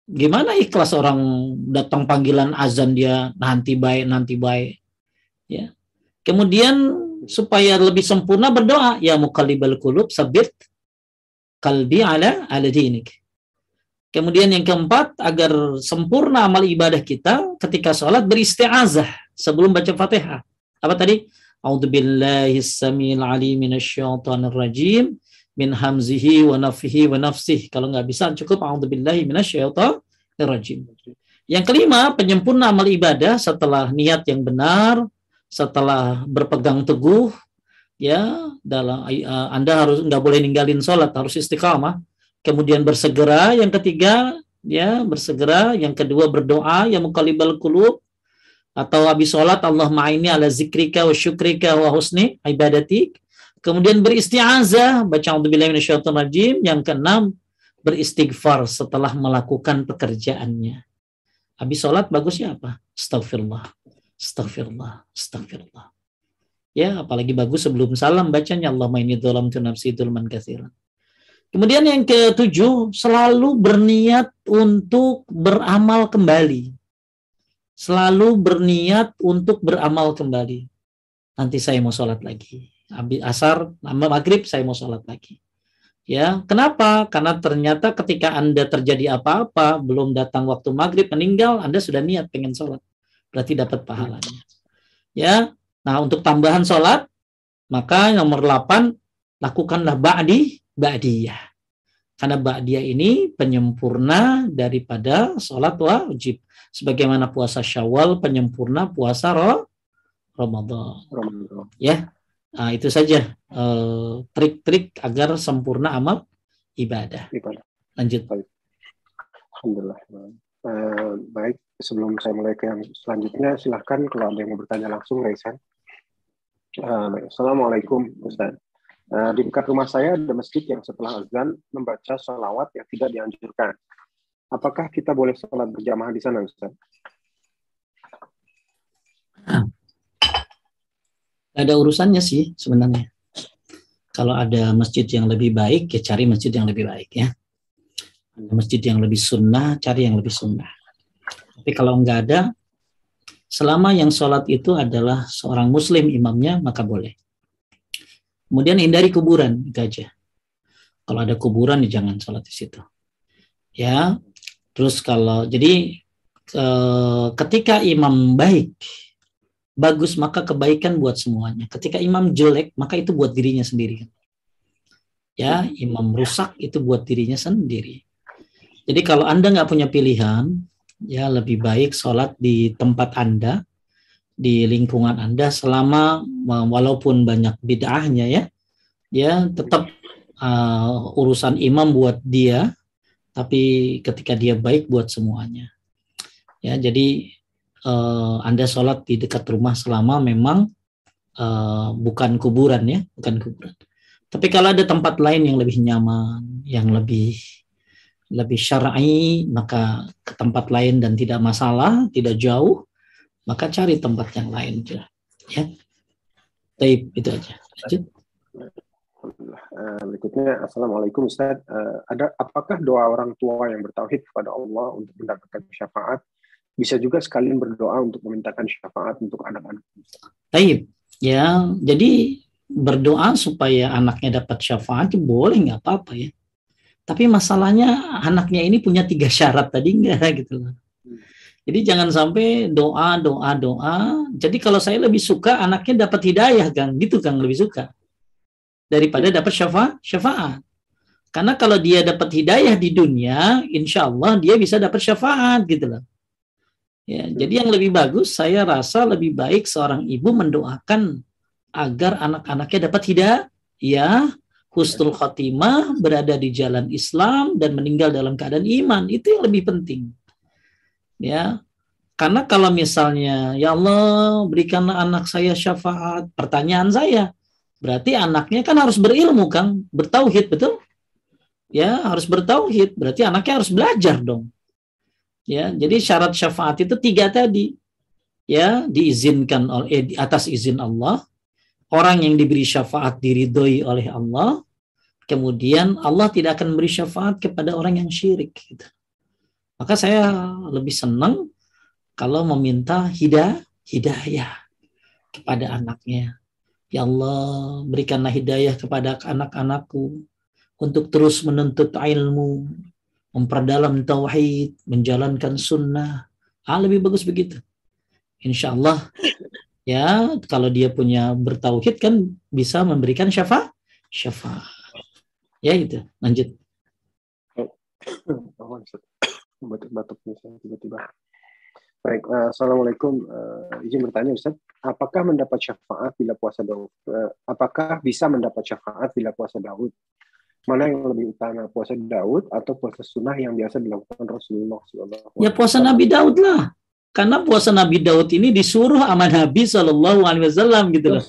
Gimana ikhlas orang datang panggilan azan dia nanti baik nanti baik. Ya. Kemudian supaya lebih sempurna berdoa ya mukallibal qulub sabit kalbi ala ala dinik Kemudian yang keempat, agar sempurna amal ibadah kita ketika sholat beristiazah sebelum baca fatihah. Apa tadi? Rajim min hamzihi wa nafihi wa nafsih. Kalau nggak bisa cukup a'udzubillahi rajim. Yang kelima, penyempurna amal ibadah setelah niat yang benar, setelah berpegang teguh, ya dalam uh, Anda harus nggak boleh ninggalin sholat, harus istiqamah kemudian bersegera, yang ketiga ya bersegera, yang kedua berdoa yang mukalibal kulub atau habis sholat Allah ma'ini ala zikrika wa syukrika wa husni ibadatik. Kemudian beristiazah, baca A'udzubillahi rajim. Yang keenam, beristighfar setelah melakukan pekerjaannya. Habis sholat bagusnya apa? Astagfirullah. Astagfirullah. Astagfirullah. Ya, apalagi bagus sebelum salam bacanya Allah inni dzalamtu nafsi dzulman katsiran. Kemudian yang ketujuh, selalu berniat untuk beramal kembali. Selalu berniat untuk beramal kembali. Nanti saya mau sholat lagi. Habis asar, maghrib saya mau sholat lagi. Ya, kenapa? Karena ternyata ketika Anda terjadi apa-apa, belum datang waktu maghrib, meninggal, Anda sudah niat pengen sholat. Berarti dapat pahalanya. Ya, nah untuk tambahan sholat, maka nomor 8, lakukanlah ba'di ba'diyah. Karena ba'diyah ini penyempurna daripada sholat wajib. Sebagaimana puasa syawal penyempurna puasa roh, Ramadan. Ramadan. Ya, nah, itu saja eh, trik-trik uh, agar sempurna amal ibadah. ibadah. Lanjut. Baik. Alhamdulillah. Uh, baik, sebelum saya mulai ke yang selanjutnya, silahkan kalau ada yang mau bertanya langsung, Raisan. Uh, Assalamualaikum, Ustaz. Nah, di dekat rumah saya ada masjid yang setelah azan membaca salawat yang tidak dianjurkan. Apakah kita boleh sholat berjamaah di sana, Ustaz? Ada urusannya sih sebenarnya. Kalau ada masjid yang lebih baik, ya cari masjid yang lebih baik ya. Ada masjid yang lebih sunnah, cari yang lebih sunnah. Tapi kalau nggak ada, selama yang sholat itu adalah seorang muslim imamnya, maka boleh. Kemudian hindari kuburan, itu aja. Kalau ada kuburan, ya jangan sholat di situ. Ya, terus kalau jadi eh, ketika imam baik, bagus maka kebaikan buat semuanya. Ketika imam jelek, maka itu buat dirinya sendiri. Ya, imam rusak itu buat dirinya sendiri. Jadi kalau Anda nggak punya pilihan, ya lebih baik sholat di tempat Anda, di lingkungan Anda selama walaupun banyak bid'ahnya ya, ya tetap uh, urusan imam buat dia, tapi ketika dia baik buat semuanya. Ya, jadi uh, Anda sholat di dekat rumah selama memang uh, bukan kuburan ya, bukan kuburan. Tapi kalau ada tempat lain yang lebih nyaman, yang lebih lebih syar'i, maka ke tempat lain dan tidak masalah, tidak jauh, maka cari tempat yang lain ya. Taib itu aja. Lanjut. Uh, berikutnya, Assalamualaikum Ustaz. Uh, ada apakah doa orang tua yang bertauhid kepada Allah untuk mendapatkan syafaat bisa juga sekalian berdoa untuk memintakan syafaat untuk anak-anak? Taib. Ya, jadi berdoa supaya anaknya dapat syafaat boleh nggak apa-apa ya. Tapi masalahnya anaknya ini punya tiga syarat tadi enggak gitu loh. Jadi jangan sampai doa, doa, doa. Jadi kalau saya lebih suka anaknya dapat hidayah kan, gitu kan lebih suka daripada dapat syafaat. syafaat. Karena kalau dia dapat hidayah di dunia, insya Allah dia bisa dapat syafaat gitu loh. Ya, jadi yang lebih bagus saya rasa lebih baik seorang ibu mendoakan agar anak-anaknya dapat hidayah, ya, husnul khotimah, berada di jalan Islam dan meninggal dalam keadaan iman. Itu yang lebih penting. Ya. Karena kalau misalnya ya Allah berikanlah anak saya syafaat, pertanyaan saya, Berarti anaknya kan harus berilmu, Kang, bertauhid, betul? Ya, harus bertauhid. Berarti anaknya harus belajar dong. Ya, jadi syarat syafaat itu tiga tadi. Ya, diizinkan oleh eh, atas izin Allah. Orang yang diberi syafaat diridhoi oleh Allah. Kemudian Allah tidak akan memberi syafaat kepada orang yang syirik. Gitu. Maka saya lebih senang kalau meminta hidayah, hidayah kepada anaknya Ya Allah, berikanlah hidayah kepada anak-anakku untuk terus menuntut ilmu, memperdalam tauhid, menjalankan sunnah. Ah, lebih bagus begitu. Insya Allah, ya kalau dia punya bertauhid kan bisa memberikan syafaat. Syafaat. Ya itu. Lanjut. Batuk-batuk tiba-tiba. Baik, uh, Assalamualaikum. Uh, izin bertanya Ustaz, apakah mendapat syafaat bila puasa Daud? Uh, apakah bisa mendapat syafaat bila puasa Daud? Mana yang lebih utama, puasa Daud atau puasa sunnah yang biasa dilakukan Rasulullah SAW? Ya puasa Nabi Daud lah. Karena puasa Nabi Daud ini disuruh sama Nabi Shallallahu Alaihi Wasallam gitu loh.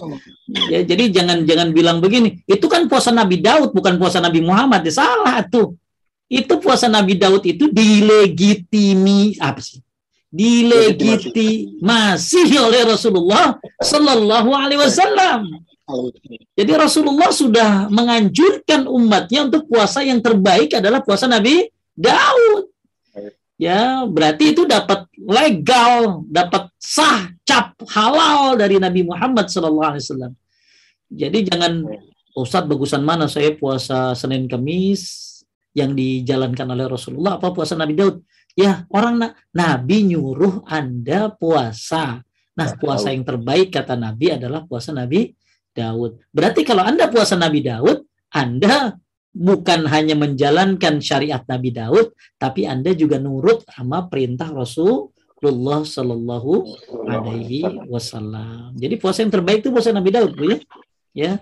Ya, jadi jangan jangan bilang begini. Itu kan puasa Nabi Daud bukan puasa Nabi Muhammad. Ya, salah tuh. Itu puasa Nabi Daud itu dilegitimi apa sih? dilegitimasi oleh Rasulullah Sallallahu Alaihi Wasallam. Jadi Rasulullah sudah menganjurkan umatnya untuk puasa yang terbaik adalah puasa Nabi Daud. Ya, berarti itu dapat legal, dapat sah, cap halal dari Nabi Muhammad Sallallahu Alaihi Wasallam. Jadi jangan Ustadz bagusan mana saya puasa Senin Kamis yang dijalankan oleh Rasulullah apa puasa Nabi Daud? Ya, orang na Nabi nyuruh Anda puasa. Nah, puasa yang terbaik kata Nabi adalah puasa Nabi Daud. Berarti kalau Anda puasa Nabi Daud, Anda bukan hanya menjalankan syariat Nabi Daud, tapi Anda juga nurut sama perintah Rasulullah Shallallahu Alaihi Wasallam. Jadi puasa yang terbaik itu puasa Nabi Daud, ya. Ya.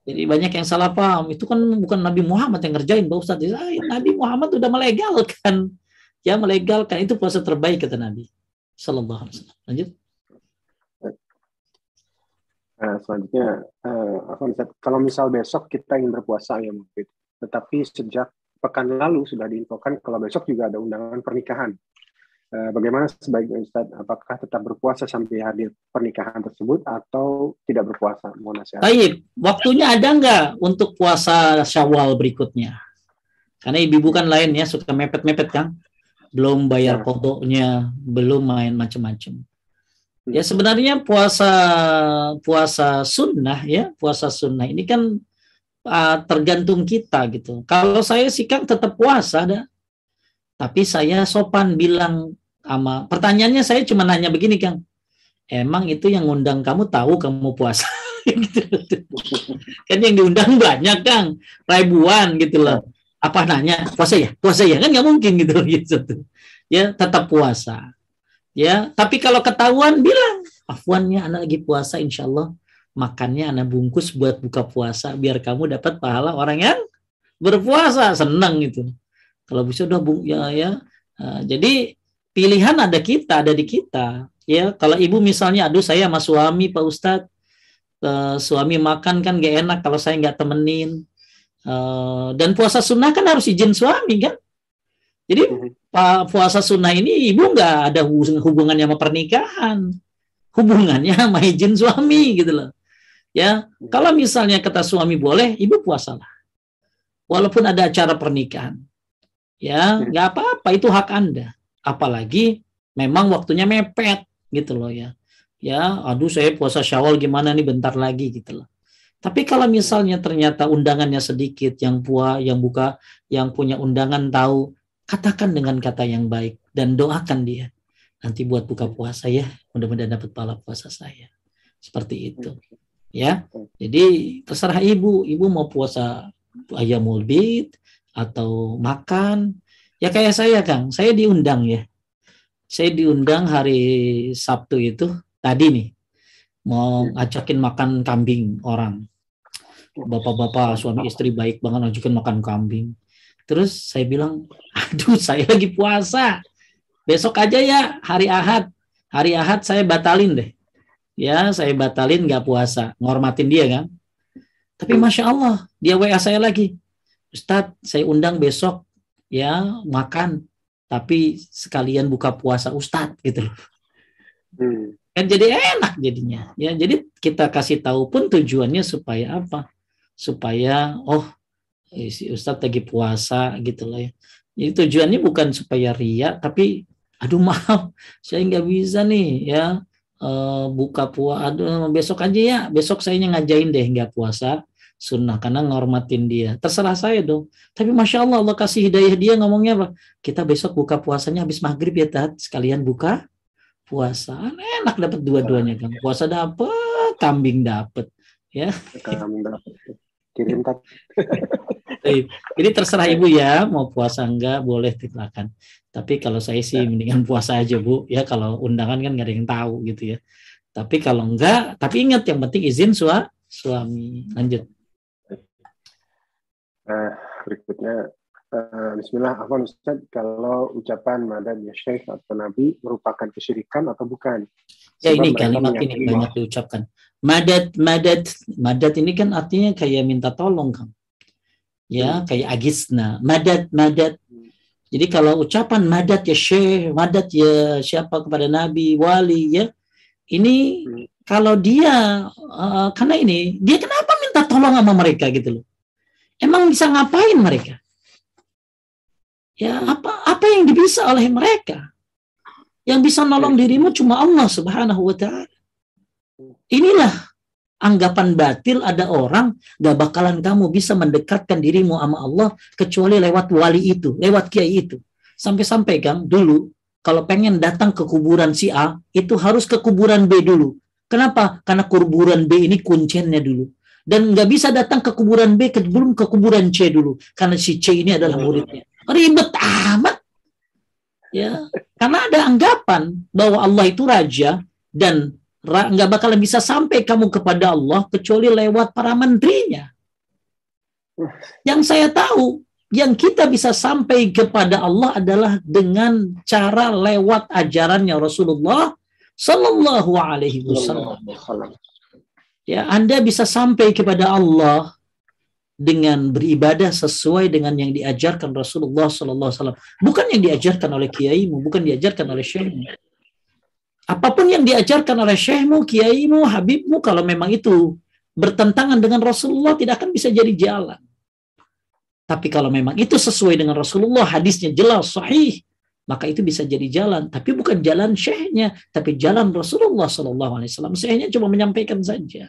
Jadi banyak yang salah paham. Itu kan bukan Nabi Muhammad yang ngerjain, Pak Ustadz. Nabi Muhammad sudah melegalkan ya melegalkan itu puasa terbaik kata Nabi Sallallahu Alaihi Wasallam. Lanjut. Nah, selanjutnya, uh, kalau misal besok kita ingin berpuasa ya mungkin, tetapi sejak pekan lalu sudah diinfokan kalau besok juga ada undangan pernikahan. Uh, bagaimana sebaiknya Ustaz? Apakah tetap berpuasa sampai hadir pernikahan tersebut atau tidak berpuasa? Mohon nasihat. Baik, waktunya ada nggak untuk puasa Syawal berikutnya? Karena ibu-ibu kan lain ya suka mepet-mepet kan belum bayar kodoknya, belum main macam-macam. Hmm. Ya sebenarnya puasa puasa sunnah ya puasa sunnah ini kan uh, tergantung kita gitu. Kalau saya sih kan tetap puasa ada, tapi saya sopan bilang sama pertanyaannya saya cuma nanya begini Kang. Emang itu yang ngundang kamu tahu kamu puasa? gitu. kan yang diundang banyak Kang, ribuan gitu loh. Apa nanya puasa ya? Puasa ya kan nggak mungkin gitu gitu. Ya tetap puasa. Ya, tapi kalau ketahuan bilang, afwannya anak lagi puasa insya Allah makannya anak bungkus buat buka puasa biar kamu dapat pahala orang yang berpuasa senang itu kalau bisa udah bu ya ya uh, jadi pilihan ada kita ada di kita. Ya kalau ibu misalnya aduh saya sama suami pak ustadz uh, suami makan kan gak enak kalau saya nggak temenin. Uh, dan puasa sunnah kan harus izin suami kan? Jadi mhm. pak puasa sunnah ini ibu nggak ada hubungannya sama pernikahan. Hubungannya sama izin suami gitu loh. Ya kalau misalnya kata suami boleh ibu puasalah walaupun ada acara pernikahan. Ya, nggak apa-apa, itu hak Anda. Apalagi memang waktunya mepet gitu loh ya. Ya, aduh saya puasa Syawal gimana nih bentar lagi gitu loh. Tapi kalau misalnya ternyata undangannya sedikit, yang pua, yang buka, yang punya undangan tahu, katakan dengan kata yang baik dan doakan dia. Nanti buat buka puasa ya, mudah-mudahan dapat pahala puasa saya. Seperti itu. Ya. Jadi terserah ibu, ibu mau puasa ayamul bid atau makan. Ya kayak saya Kang, saya diundang ya. Saya diundang hari Sabtu itu tadi nih mau ngajakin makan kambing orang. Bapak-bapak suami istri baik banget ngajakin makan kambing. Terus saya bilang, aduh saya lagi puasa. Besok aja ya hari Ahad. Hari Ahad saya batalin deh. Ya saya batalin nggak puasa. Ngormatin dia kan. Tapi Masya Allah, dia WA saya lagi. Ustadz, saya undang besok ya makan. Tapi sekalian buka puasa Ustadz gitu loh. Hmm. Kan jadi enak jadinya. Ya, jadi kita kasih tahu pun tujuannya supaya apa? Supaya oh eh, si Ustadz lagi puasa gitu loh ya. Jadi tujuannya bukan supaya ria, tapi aduh maaf, saya nggak bisa nih ya uh, buka puasa. Aduh besok aja ya, besok saya ngajain deh nggak puasa sunnah karena ngormatin dia. Terserah saya dong. Tapi masya Allah Allah kasih hidayah dia ngomongnya apa? Kita besok buka puasanya habis maghrib ya tat sekalian buka puasa. Enak dapat dua-duanya kan. Puasa dapat, kambing dapat. Ya. Kambing dapat. Kirim tat. Jadi terserah ibu ya mau puasa enggak boleh silakan. Tapi kalau saya sih mendingan puasa aja bu. Ya kalau undangan kan nggak ada yang tahu gitu ya. Tapi kalau enggak, tapi ingat yang penting izin sua, suami. Lanjut. Nah, berikutnya uh, Bismillah, apa Ustaz, kalau ucapan madad ya Syekh atau Nabi merupakan kesyirikan atau bukan? Ya ini kalimat ini banyak diucapkan. Madad, madad, madad ini kan artinya kayak minta tolong kan. Ya, hmm. kayak agisna. Madad, madad. Jadi kalau ucapan madad ya Syekh, madad ya siapa kepada Nabi, wali ya, ini hmm. kalau dia uh, karena ini dia kenapa minta tolong sama mereka gitu loh? Emang bisa ngapain mereka? Ya, apa apa yang bisa oleh mereka? Yang bisa nolong dirimu cuma Allah Subhanahu wa taala. Inilah anggapan batil ada orang gak bakalan kamu bisa mendekatkan dirimu sama Allah kecuali lewat wali itu, lewat kiai itu. Sampai-sampai Kang dulu kalau pengen datang ke kuburan si A itu harus ke kuburan B dulu. Kenapa? Karena kuburan B ini kuncinya dulu dan nggak bisa datang ke kuburan B belum ke kuburan C dulu. Karena si C ini adalah muridnya. Ribet amat. Ya. Karena ada anggapan bahwa Allah itu raja dan nggak bakalan bisa sampai kamu kepada Allah kecuali lewat para menterinya. Yang saya tahu yang kita bisa sampai kepada Allah adalah dengan cara lewat ajarannya Rasulullah Sallallahu Alaihi Wasallam. Ya, Anda bisa sampai kepada Allah dengan beribadah sesuai dengan yang diajarkan Rasulullah Sallallahu Alaihi bukan yang diajarkan oleh kiaimu, bukan diajarkan oleh syekhmu. Apa pun yang diajarkan oleh syekhmu, kiaimu, habibmu, kalau memang itu bertentangan dengan Rasulullah, tidak akan bisa jadi jalan. Tapi kalau memang itu sesuai dengan Rasulullah, hadisnya jelas, sahih, maka itu bisa jadi jalan. Tapi bukan jalan syekhnya, tapi jalan Rasulullah Sallallahu Alaihi Wasallam. Syekhnya cuma menyampaikan saja.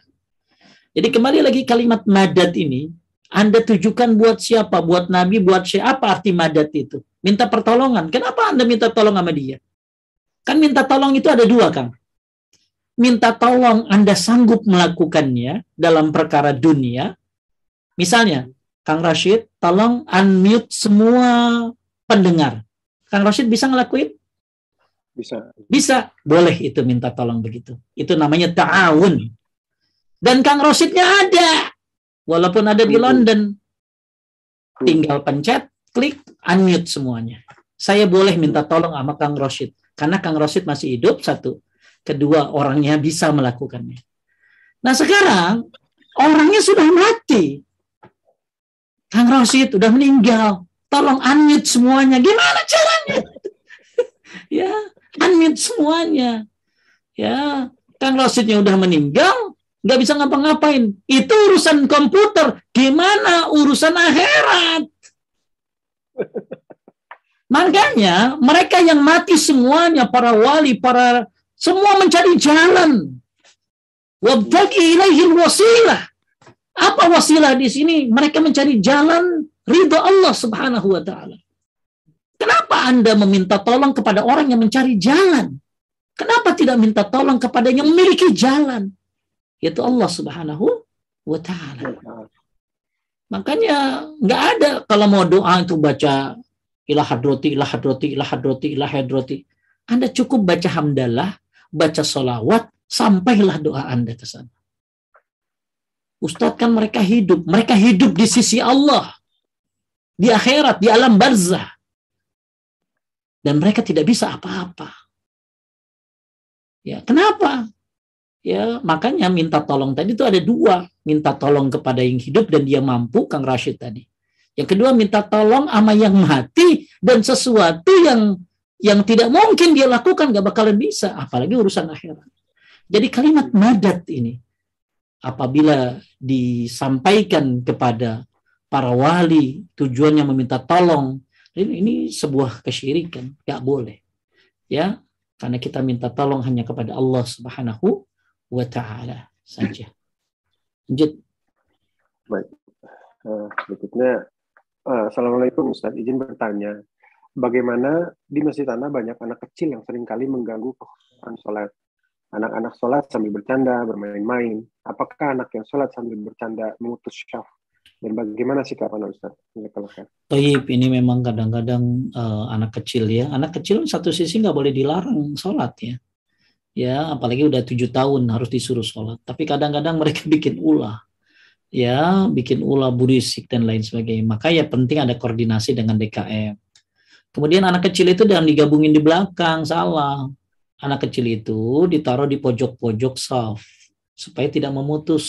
Jadi kembali lagi kalimat madat ini, Anda tujukan buat siapa? Buat Nabi, buat siapa? Apa arti madat itu? Minta pertolongan. Kenapa Anda minta tolong sama dia? Kan minta tolong itu ada dua, Kang. Minta tolong Anda sanggup melakukannya dalam perkara dunia. Misalnya, Kang Rashid, tolong unmute semua pendengar. Kang Rashid bisa ngelakuin? Bisa. Bisa. Boleh itu minta tolong begitu. Itu namanya ta'awun. Dan Kang Rashidnya ada. Walaupun ada di London. Tinggal pencet, klik, unmute semuanya. Saya boleh minta tolong sama Kang Rashid. Karena Kang Rashid masih hidup, satu. Kedua, orangnya bisa melakukannya. Nah sekarang, orangnya sudah mati. Kang Rashid udah meninggal. Tolong unmute semuanya. Gimana caranya? ya, unmute semuanya. Ya, Kang Rashidnya udah meninggal, nggak bisa ngapa-ngapain. Itu urusan komputer. Gimana urusan akhirat? Makanya mereka yang mati semuanya, para wali, para semua mencari jalan. Wabtagi ilaihi wasilah. Apa wasilah di sini? Mereka mencari jalan ridho Allah Subhanahu wa taala. Kenapa Anda meminta tolong kepada orang yang mencari jalan? Kenapa tidak minta tolong kepada yang memiliki jalan? Yaitu Allah Subhanahu wa taala. Makanya nggak ada kalau mau doa itu baca ilah hadroti, ilah hadroti, ilah hadroti, ilah hadroti. Anda cukup baca hamdalah, baca solawat, sampailah doa Anda ke sana. Ustadz kan mereka hidup, mereka hidup di sisi Allah, di akhirat, di alam barzah. Dan mereka tidak bisa apa-apa. Ya, kenapa? Ya, makanya minta tolong tadi itu ada dua, minta tolong kepada yang hidup dan dia mampu, Kang Rashid tadi. Yang kedua minta tolong sama yang mati dan sesuatu yang yang tidak mungkin dia lakukan gak bakalan bisa, apalagi urusan akhirat. Jadi kalimat madat ini apabila disampaikan kepada para wali tujuannya meminta tolong ini, ini sebuah kesyirikan, gak boleh. Ya, karena kita minta tolong hanya kepada Allah Subhanahu wa taala saja. Lanjut. Baik. Uh, berikutnya, uh, Assalamualaikum Ustaz, izin bertanya. Bagaimana di Masjid Tanah banyak anak kecil yang sering kali mengganggu kehusuan sholat? Anak-anak sholat sambil bercanda, bermain-main. Apakah anak yang sholat sambil bercanda memutus syaf? Dan bagaimana sih kapan Ustaz? Taib, ini memang kadang-kadang uh, anak kecil ya. Anak kecil satu sisi nggak boleh dilarang sholat ya ya apalagi udah tujuh tahun harus disuruh sholat. Tapi kadang-kadang mereka bikin ulah. Ya bikin ulah burisik dan lain sebagainya. Maka ya penting ada koordinasi dengan DKM kemudian anak kecil itu jangan digabungin di belakang salah. Anak kecil itu ditaruh di pojok-pojok saf supaya tidak memutus.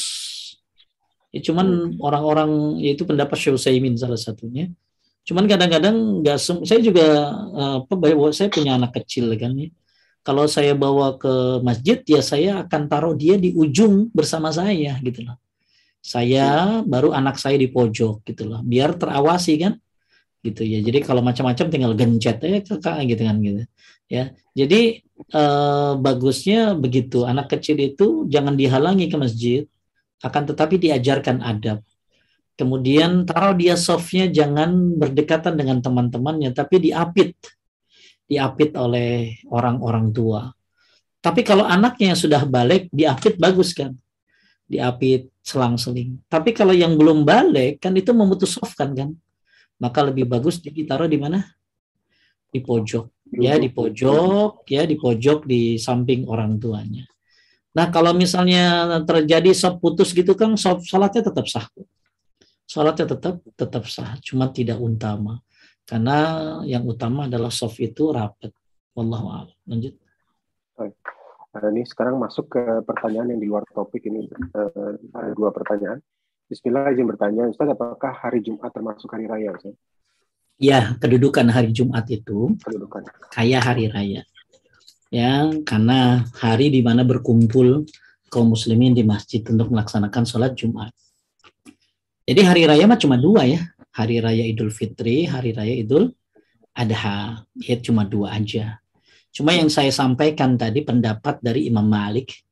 Ya cuman orang-orang yaitu pendapat Syekh Utsaimin salah satunya. Cuman kadang-kadang nggak saya juga uh, saya punya anak kecil kan ya kalau saya bawa ke masjid ya saya akan taruh dia di ujung bersama saya gitu loh. Saya baru anak saya di pojok gitu loh, biar terawasi kan gitu ya. Jadi kalau macam-macam tinggal gencet ya kakak gitu kan gitu. Ya. Jadi eh, bagusnya begitu. Anak kecil itu jangan dihalangi ke masjid, akan tetapi diajarkan adab. Kemudian taruh dia softnya jangan berdekatan dengan teman-temannya, tapi diapit diapit oleh orang-orang tua. Tapi kalau anaknya yang sudah balik, diapit bagus kan? Diapit selang-seling. Tapi kalau yang belum balik, kan itu memutus kan? Maka lebih bagus ditaruh di mana? Di pojok. Ya, di pojok, ya di pojok di samping orang tuanya. Nah, kalau misalnya terjadi sop putus gitu kan, sop salatnya tetap sah. Salatnya tetap tetap sah, cuma tidak utama. Karena yang utama adalah soft itu rapat. Wallahu a'lam. Lanjut. Baik. Nah, ini sekarang masuk ke pertanyaan yang di luar topik ini uh, ada dua pertanyaan. Bismillah izin bertanya, Ustaz, apakah hari Jumat termasuk hari raya? Ustaz? Ya, kedudukan hari Jumat itu kedudukan. kayak hari raya. Ya, karena hari di mana berkumpul kaum muslimin di masjid untuk melaksanakan sholat Jumat. Jadi hari raya mah cuma dua ya, hari raya Idul Fitri, hari raya Idul Adha. Ya cuma dua aja. Cuma yang saya sampaikan tadi pendapat dari Imam Malik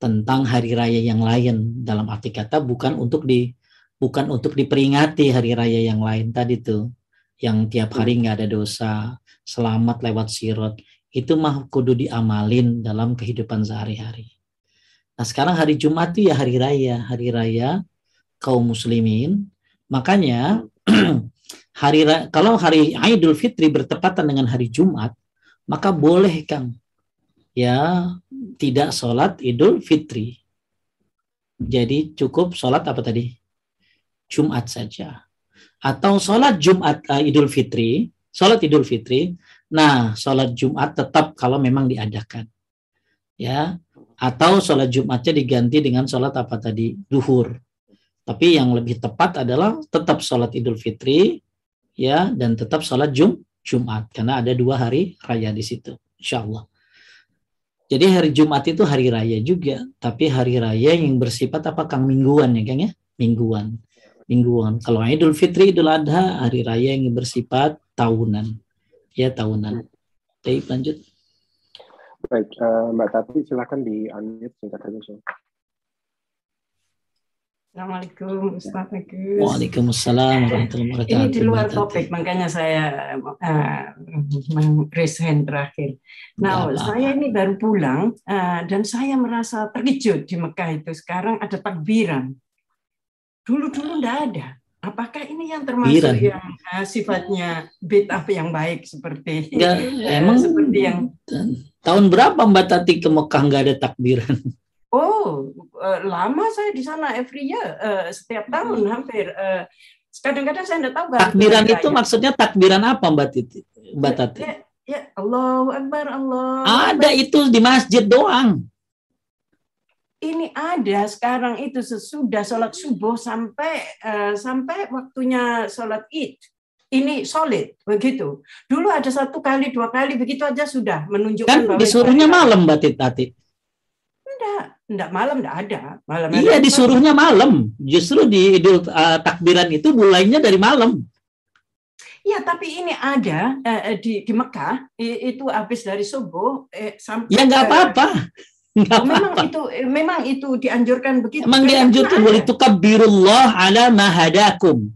tentang hari raya yang lain dalam arti kata bukan untuk di bukan untuk diperingati hari raya yang lain tadi tuh yang tiap hari nggak ada dosa selamat lewat sirot itu mah kudu diamalin dalam kehidupan sehari-hari. Nah sekarang hari Jumat itu ya hari raya, hari raya kaum muslimin. Makanya hari kalau hari Idul Fitri bertepatan dengan hari Jumat, maka boleh Kang ya tidak sholat Idul Fitri. Jadi cukup sholat apa tadi? Jumat saja. Atau sholat Jumat uh, Idul Fitri, sholat Idul Fitri Nah, sholat Jumat tetap kalau memang diadakan. Ya, atau sholat Jumatnya diganti dengan sholat apa tadi? Duhur. Tapi yang lebih tepat adalah tetap sholat Idul Fitri, ya, dan tetap sholat Jum Jumat. Karena ada dua hari raya di situ, insya Allah. Jadi hari Jumat itu hari raya juga, tapi hari raya yang bersifat apa Kang mingguan ya Kang ya? Mingguan. Mingguan. Kalau Idul Fitri, Idul Adha, hari raya yang bersifat tahunan ya tahunan. Baik, lanjut. Baik, uh, Mbak Tati silakan di unmute singkat saja. Assalamualaikum Ustaz Agus. Waalaikumsalam warahmatullahi wabarakatuh. Ini di luar topik, makanya saya uh, hand terakhir. Nah, ya, saya ini baru pulang uh, dan saya merasa terkejut di Mekah itu. Sekarang ada takbiran. Dulu-dulu enggak ada. Apakah ini yang termasuk Biran. yang uh, sifatnya bid'ah yang baik seperti ya, emang seperti yang tahun berapa Mbak Tati ke Mekah nggak ada takbiran? Oh, uh, lama saya di sana every year uh, setiap tahun hampir uh, kadang-kadang saya tidak tahu takbiran itu ya. maksudnya takbiran apa Mbak Titi Mbak ya, Tati? Ya, ya Allahu Akbar Allah. Ada Akbar. itu di masjid doang ini ada sekarang itu sesudah sholat subuh sampai uh, sampai waktunya sholat id ini solid begitu dulu ada satu kali dua kali begitu aja sudah menunjukkan kan disuruhnya malam mbak Tati enggak enggak malam enggak ada malam iya disuruhnya malam justru di idul uh, takbiran itu mulainya dari malam Ya, tapi ini ada uh, di di Mekah itu habis dari subuh eh, sampai Ya nggak apa-apa. Nggak memang apa. itu memang itu dianjurkan begitu. Memang dianjurkan boleh itu kabirullah ala mahadakum.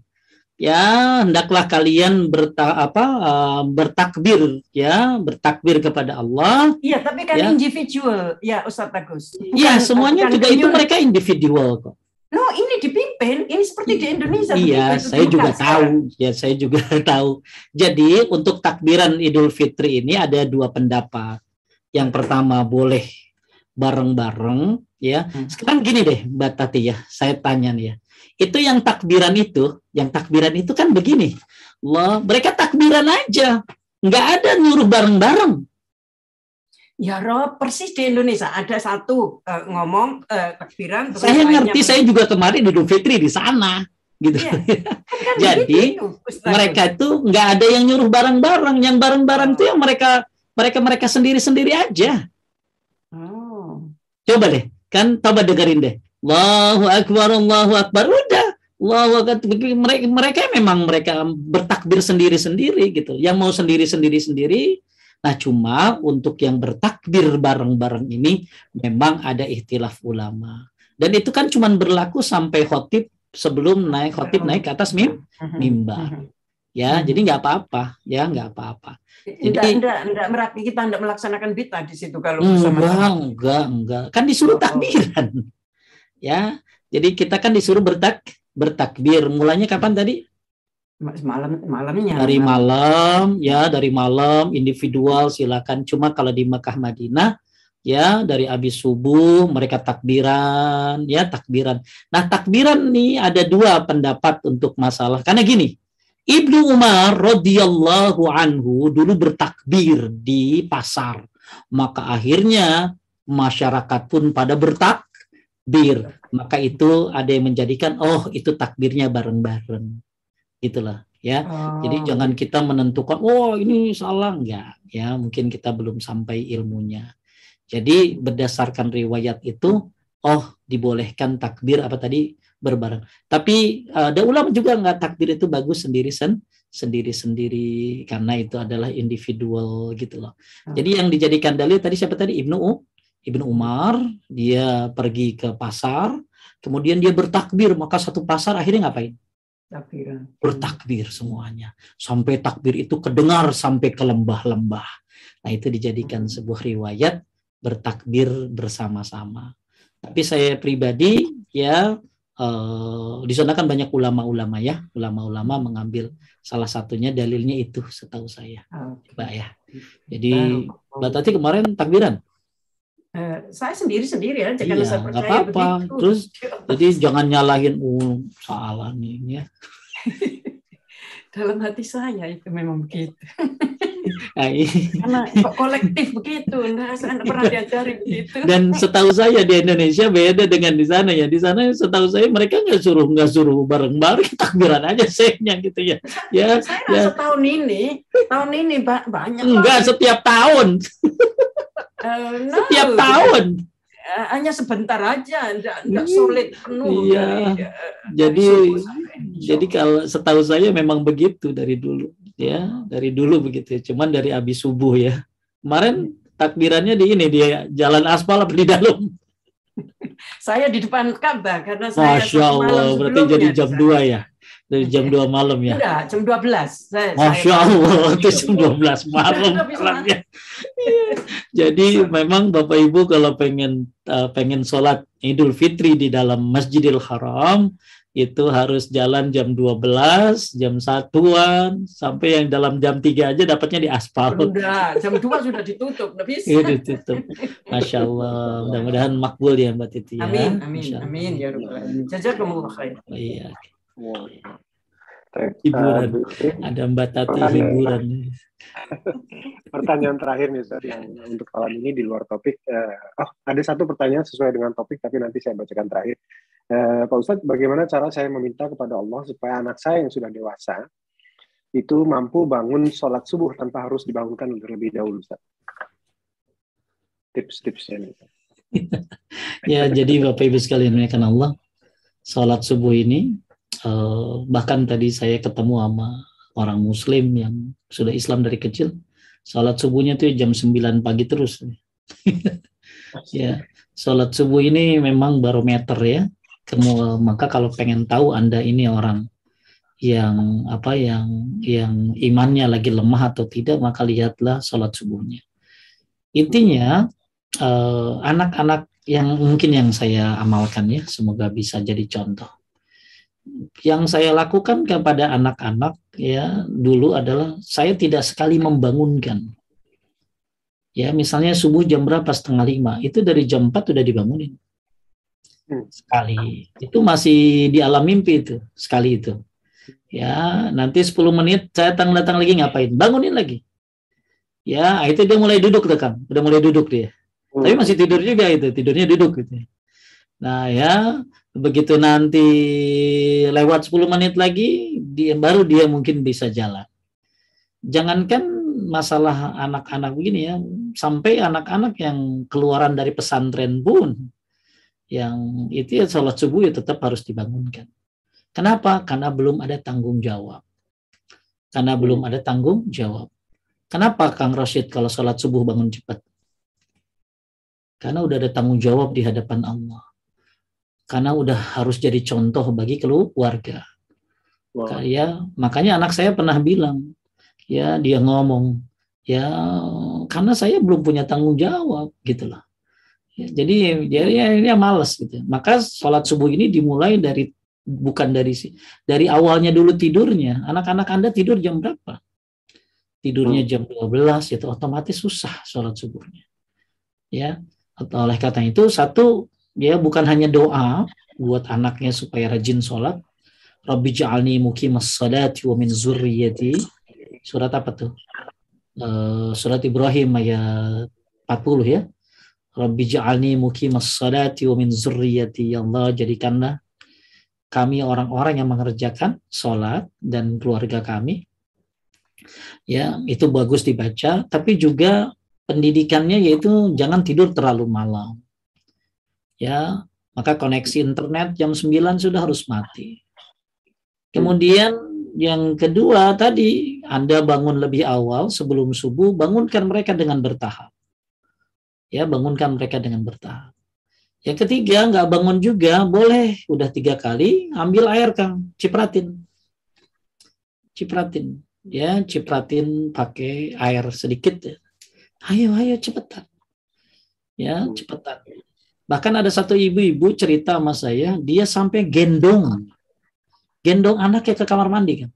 Ya, hendaklah kalian berta, apa uh, bertakbir ya, bertakbir kepada Allah. Iya, tapi kan ya. individual ya Ustaz Agus. Iya, semuanya juga itu mereka individual kok. No, ini dipimpin, ini seperti di Indonesia. Iya, saya juga tahu. Ya, saya juga tahu. Jadi, untuk takbiran Idul Fitri ini ada dua pendapat. Yang pertama boleh bareng-bareng ya. Hmm. Sekarang gini deh Mbak Tati ya, saya tanya nih ya. Itu yang takbiran itu, yang takbiran itu kan begini. Allah, mereka takbiran aja. Nggak ada nyuruh bareng-bareng. Ya Rob, persis di Indonesia ada satu uh, ngomong uh, takbiran. Saya ngerti, saya juga kemarin Idul Fitri di sana gitu. Iya. Kan Jadi itu, mereka itu nggak ada yang nyuruh bareng-bareng, yang bareng-bareng itu oh. yang mereka mereka mereka sendiri-sendiri aja. Coba deh, kan coba dengerin deh. Allahu Akbar, Allahu Akbar. Udah. Allahu Akbar. Mereka, mereka memang mereka bertakbir sendiri-sendiri gitu. Yang mau sendiri-sendiri-sendiri. Nah cuma untuk yang bertakbir bareng-bareng ini memang ada ikhtilaf ulama. Dan itu kan cuma berlaku sampai khotib sebelum naik khotib naik ke atas mim, mhm. mimbar. Mhm. Ya, jadi nggak apa-apa, ya nggak apa-apa. Jadi enggak, enggak, enggak, kita enggak melaksanakan bita di situ kalau enggak, enggak, enggak. Kan disuruh oh. takbiran. Ya. Jadi kita kan disuruh bertak bertakbir. Mulanya kapan tadi? malam malamnya dari malam ya dari malam individual silakan cuma kalau di Mekah Madinah ya dari habis subuh mereka takbiran ya takbiran nah takbiran nih ada dua pendapat untuk masalah karena gini Ibnu Umar radhiyallahu anhu dulu bertakbir di pasar. Maka akhirnya masyarakat pun pada bertakbir. Maka itu ada yang menjadikan oh itu takbirnya bareng-bareng. Itulah ya. Oh. Jadi jangan kita menentukan oh ini salah enggak ya, mungkin kita belum sampai ilmunya. Jadi berdasarkan riwayat itu oh dibolehkan takbir apa tadi berbareng. Tapi uh, ada ulama juga nggak takbir itu bagus sendiri sen sendiri sendiri karena itu adalah individual gitu loh. Hmm. Jadi yang dijadikan dalil tadi siapa tadi Ibnu U, Ibnu Umar dia pergi ke pasar, kemudian dia bertakbir. Maka satu pasar akhirnya ngapain? takbiran. bertakbir semuanya. Sampai takbir itu kedengar sampai ke lembah-lembah. Nah itu dijadikan sebuah riwayat bertakbir bersama-sama. Tapi saya pribadi ya eh, di sana kan banyak ulama-ulama ya. Ulama-ulama mengambil salah satunya dalilnya itu setahu saya. Oke. mbak ya. Jadi mbak Tati kemarin takbiran Eh, saya sendiri sendiri aja karena Iya, saya nggak percaya apa-apa. begitu. Terus, jadi jangan nyalahin uh salah nih ya dalam hati saya itu memang begitu. Nah, Karena kok kolektif begitu, saya nggak pernah diajari begitu. dan setahu saya di Indonesia beda dengan di sana ya. Di sana setahu saya mereka nggak suruh nggak suruh bareng-bareng takbiran aja sehnya gitu ya. Ya saya ya. rasa tahun ini, tahun ini ba- banyak enggak setiap tahun. Eh, no, setiap tahun hanya sebentar aja, enggak, enggak Hmm, solid penuh. iya. dari, eh, Jadi jadi kalau setahu saya memang begitu dari dulu ya dari dulu begitu ya. cuman dari abis subuh ya kemarin takbirannya di ini dia jalan aspal apa di dalam saya di depan Ka'bah karena saya Masya Allah berarti jadi di jam sana. 2 ya dari jam 2 malam ya Enggak, jam 12. Saya, Masya saya- Allah, itu jam 12 malam. Kelarnya. Jadi memang Bapak Ibu kalau pengen uh, pengen sholat Idul Fitri di dalam Masjidil Haram itu harus jalan jam 12, jam satuan sampai yang dalam jam 3 aja dapatnya di aspal. Udah, jam 2 sudah ditutup, nggak bisa. Itu ditutup. Masya Allah, mudah-mudahan makbul ya Mbak Titi ya. Amin, amin, amin ya rabbal alamin. Jazakumullah khair. Iya, Wow. Hiburan. ada Mbak Tati Pertanyaan. hiburan. pertanyaan terakhir nih Ustaz yang untuk malam ini di luar topik. Eh, oh, ada satu pertanyaan sesuai dengan topik tapi nanti saya bacakan terakhir. Eh, Pak Ustadz, bagaimana cara saya meminta kepada Allah supaya anak saya yang sudah dewasa itu mampu bangun sholat subuh tanpa harus dibangunkan terlebih dahulu, Ustaz? Tips-tipsnya nih. Ya, jadi Bapak Ibu sekalian kan Allah, sholat subuh ini eh, bahkan tadi saya ketemu sama orang Muslim yang sudah Islam dari kecil, sholat subuhnya tuh jam 9 pagi terus. ya, sholat subuh ini memang barometer ya. Kemu- maka kalau pengen tahu Anda ini orang yang apa yang yang imannya lagi lemah atau tidak, maka lihatlah sholat subuhnya. Intinya eh, anak-anak yang mungkin yang saya amalkan ya, semoga bisa jadi contoh. Yang saya lakukan kepada anak-anak ya dulu adalah saya tidak sekali membangunkan. Ya misalnya subuh jam berapa setengah lima, itu dari jam 4 udah dibangunin. Hmm. Sekali. Itu masih di alam mimpi itu, sekali itu. Ya, nanti 10 menit saya datang datang lagi ngapain? Bangunin lagi. Ya, itu dia mulai duduk tuh Kang. Udah mulai duduk dia. Tapi masih tidur juga itu, tidurnya duduk gitu. Nah ya, begitu nanti lewat 10 menit lagi, dia baru dia mungkin bisa jalan. Jangankan masalah anak-anak begini ya, sampai anak-anak yang keluaran dari pesantren pun, yang itu ya sholat subuh ya tetap harus dibangunkan. Kenapa? Karena belum ada tanggung jawab. Karena belum ada tanggung jawab. Kenapa Kang Rashid kalau sholat subuh bangun cepat? Karena udah ada tanggung jawab di hadapan Allah. Karena udah harus jadi contoh bagi keluarga. Wow. Ya, makanya anak saya pernah bilang, ya dia ngomong, ya karena saya belum punya tanggung jawab gitu loh. Ya, jadi dia ya, dia malas gitu. Maka sholat subuh ini dimulai dari bukan dari si- dari awalnya dulu tidurnya. Anak-anak Anda tidur jam berapa? Tidurnya jam 12 itu otomatis susah sholat subuhnya. Ya, atau oleh kata itu satu ya bukan hanya doa buat anaknya supaya rajin sholat. Rabbi ja'alni muqimas salati wa min zurriyati. Surat apa tuh? Eh, surat Ibrahim ayat 40 ya. Rabbi ja'alni muqimas salati wa min zurriyati. Ya Allah jadikanlah kami orang-orang yang mengerjakan sholat dan keluarga kami. Ya, itu bagus dibaca, tapi juga pendidikannya yaitu jangan tidur terlalu malam. Ya, maka koneksi internet jam 9 sudah harus mati. Kemudian yang kedua tadi Anda bangun lebih awal sebelum subuh, bangunkan mereka dengan bertahap. Ya, bangunkan mereka dengan bertahap. Yang ketiga, nggak bangun juga, boleh udah tiga kali, ambil air Kang, cipratin. cipratin ya cipratin pakai air sedikit ayo ayo cepetan ya cepetan bahkan ada satu ibu-ibu cerita sama saya dia sampai gendong. Gendong anaknya ke kamar mandi kan?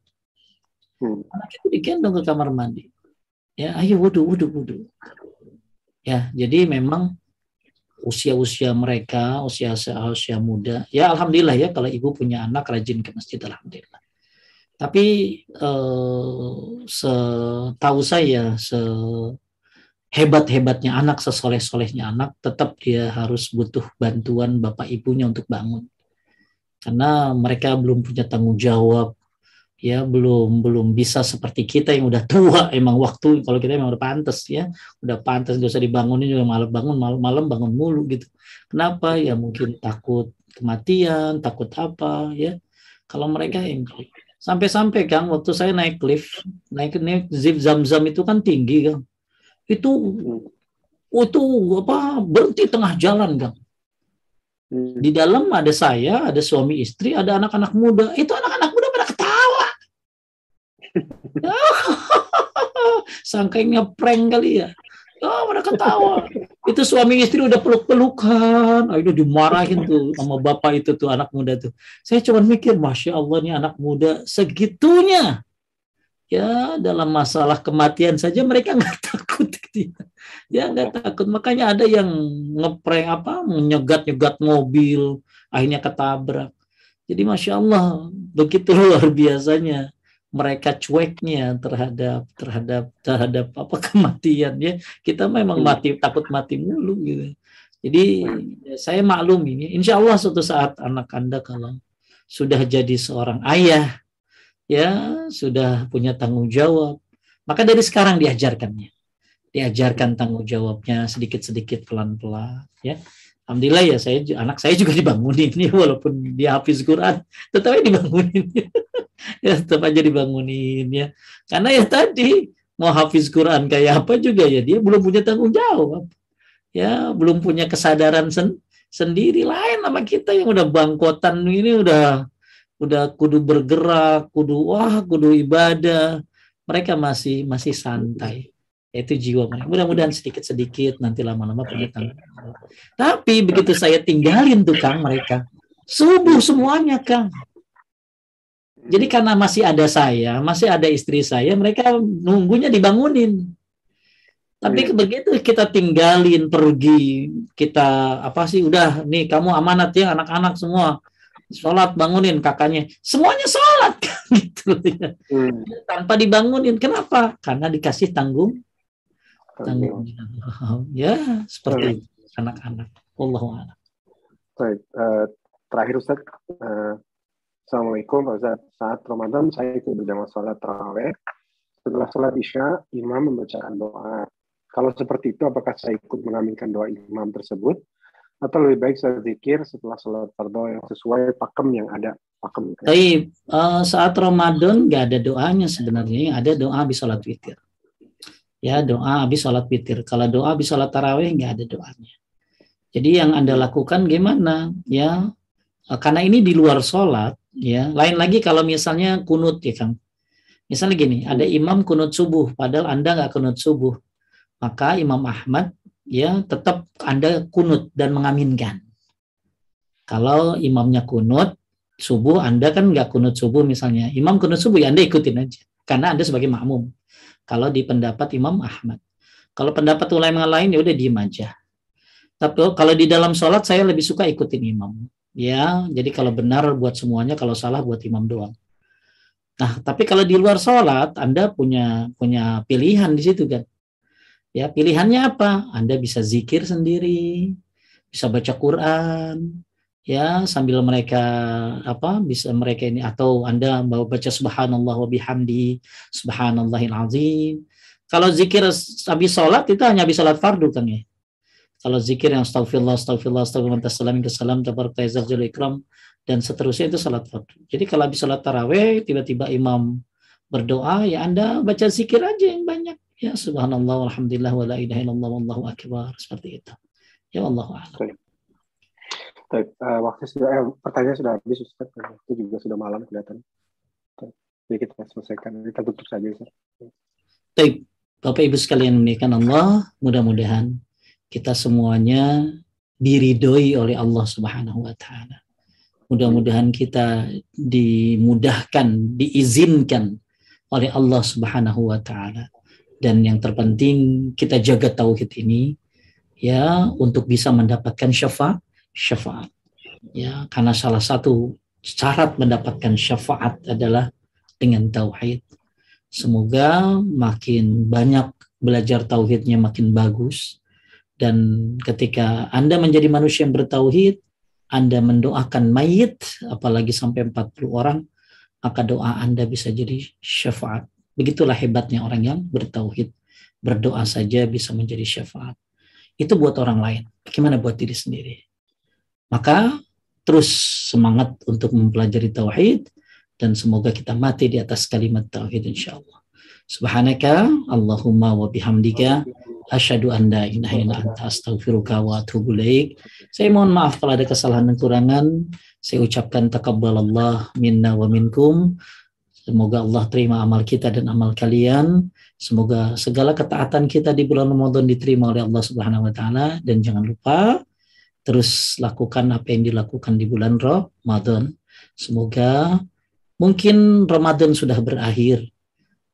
Hmm. anak itu digendong ke kamar mandi. Ya ayo wudhu wudhu wudhu ya jadi memang usia-usia mereka usia usia muda ya alhamdulillah ya kalau ibu punya anak rajin ke masjid alhamdulillah. Tapi eh, setahu saya se hebat-hebatnya anak, sesoleh-solehnya anak, tetap dia harus butuh bantuan bapak ibunya untuk bangun. Karena mereka belum punya tanggung jawab, ya belum belum bisa seperti kita yang udah tua emang waktu kalau kita emang udah pantas ya. Udah pantas gak usah dibangunin juga malam bangun malam malam bangun mulu gitu. Kenapa? Ya mungkin takut kematian takut apa ya. Kalau mereka yang sampai-sampai kan waktu saya naik lift naik naik zip zam-zam itu kan tinggi kan itu itu apa berhenti tengah jalan kan di dalam ada saya ada suami istri ada anak-anak muda. Itu anak-anak muda pada ketawa. Sangkainya prank kali ya. Oh, pada ketawa. itu suami istri udah peluk-pelukan. Ah, itu dimarahin tuh sama bapak itu tuh anak muda tuh. Saya cuma mikir, masya Allah nih anak muda segitunya. Ya dalam masalah kematian saja mereka nggak takut gitu ya. ya nggak takut makanya ada yang ngeprank apa menyegat nyegat mobil akhirnya ketabrak jadi masya Allah begitu luar biasanya mereka cueknya terhadap terhadap terhadap apa kematian ya kita memang mati takut mati mulu gitu jadi ya, saya maklum ini insya Allah suatu saat anak anda kalau sudah jadi seorang ayah ya sudah punya tanggung jawab. Maka dari sekarang diajarkannya. Diajarkan tanggung jawabnya sedikit-sedikit pelan-pelan ya. Alhamdulillah ya saya anak saya juga dibangunin ya walaupun dia hafiz Quran tetap aja dibangunin ya tetap aja dibangunin ya karena ya tadi mau hafiz Quran kayak apa juga ya dia belum punya tanggung jawab ya belum punya kesadaran sen sendiri lain sama kita yang udah bangkotan ini udah udah kudu bergerak, kudu wah, kudu ibadah. Mereka masih masih santai. Itu jiwa mereka. Mudah-mudahan sedikit-sedikit nanti lama-lama punya Tapi begitu saya tinggalin tuh Kang mereka, subuh semuanya Kang. Jadi karena masih ada saya, masih ada istri saya, mereka nunggunya dibangunin. Tapi iya. begitu kita tinggalin pergi, kita apa sih udah nih kamu amanat ya anak-anak semua sholat bangunin kakaknya semuanya sholat gitu ya hmm. tanpa dibangunin kenapa karena dikasih tanggung ya seperti anak-anak. Allah baik uh, terakhir Ustaz. Uh, Assalamualaikum Pak Ustaz. Saat Ramadan saya ikut berjamaah sholat taraweh setelah sholat isya imam membacakan doa. Kalau seperti itu apakah saya ikut mengaminkan doa imam tersebut? Atau lebih baik saya zikir setelah sholat fardu yang sesuai pakem yang ada pakem. Tapi uh, saat Ramadan nggak ada doanya sebenarnya, yang ada doa habis sholat witir. Ya doa habis sholat witir. Kalau doa habis sholat tarawih nggak ada doanya. Jadi yang anda lakukan gimana? Ya karena ini di luar sholat. Ya lain lagi kalau misalnya kunut ya kang. Misalnya gini, ada imam kunut subuh, padahal anda nggak kunut subuh, maka Imam Ahmad ya tetap Anda kunut dan mengaminkan. Kalau imamnya kunut subuh, Anda kan nggak kunut subuh misalnya. Imam kunut subuh ya Anda ikutin aja. Karena Anda sebagai makmum. Kalau di pendapat Imam Ahmad. Kalau pendapat ulama lain ya udah diem aja. Tapi kalau di dalam sholat saya lebih suka ikutin imam. Ya, jadi kalau benar buat semuanya, kalau salah buat imam doang. Nah, tapi kalau di luar sholat, Anda punya punya pilihan di situ kan. Ya, pilihannya apa? Anda bisa zikir sendiri, bisa baca Quran, ya sambil mereka apa bisa mereka ini atau Anda mau baca subhanallah wa bihamdi subhanallahil azim. Kalau zikir habis sholat itu hanya habis sholat fardu kan ya. Kalau zikir yang astagfirullah, astagfirullah, astagfirullah, ke salam, tabarak ikram, dan seterusnya itu salat fardu. Jadi kalau habis salat taraweh, tiba-tiba imam berdoa, ya Anda baca zikir aja yang banyak ya subhanallah alhamdulillah wa la ilaha illallah wallahu akbar seperti itu ya Allah a'lam Baik, uh, waktu sudah eh, pertanyaan sudah habis Ustaz, waktu juga sudah malam kelihatan. Jadi kita selesaikan, kita tutup saja. Baik, Bapak Ibu sekalian menikah Allah, mudah-mudahan kita semuanya diridhoi oleh Allah Subhanahu wa taala. Mudah-mudahan kita dimudahkan, diizinkan oleh Allah Subhanahu wa taala. Dan yang terpenting kita jaga tauhid ini ya untuk bisa mendapatkan syafaat syafaat. Ya, karena salah satu syarat mendapatkan syafaat adalah dengan tauhid. Semoga makin banyak belajar tauhidnya makin bagus dan ketika Anda menjadi manusia yang bertauhid, Anda mendoakan mayit apalagi sampai 40 orang, maka doa Anda bisa jadi syafaat. Begitulah hebatnya orang yang bertauhid. Berdoa saja bisa menjadi syafaat. Itu buat orang lain. Bagaimana buat diri sendiri? Maka terus semangat untuk mempelajari tauhid dan semoga kita mati di atas kalimat tauhid insyaallah. Subhanaka Allahumma wa bihamdika asyhadu an la ilaha illa anta astaghfiruka wa atubu ilaik. Saya mohon maaf kalau ada kesalahan dan kekurangan. Saya ucapkan takabbalallah minna wa minkum. Semoga Allah terima amal kita dan amal kalian. Semoga segala ketaatan kita di bulan Ramadan diterima oleh Allah Subhanahu wa taala dan jangan lupa terus lakukan apa yang dilakukan di bulan Ramadan. Semoga Mungkin Ramadan sudah berakhir,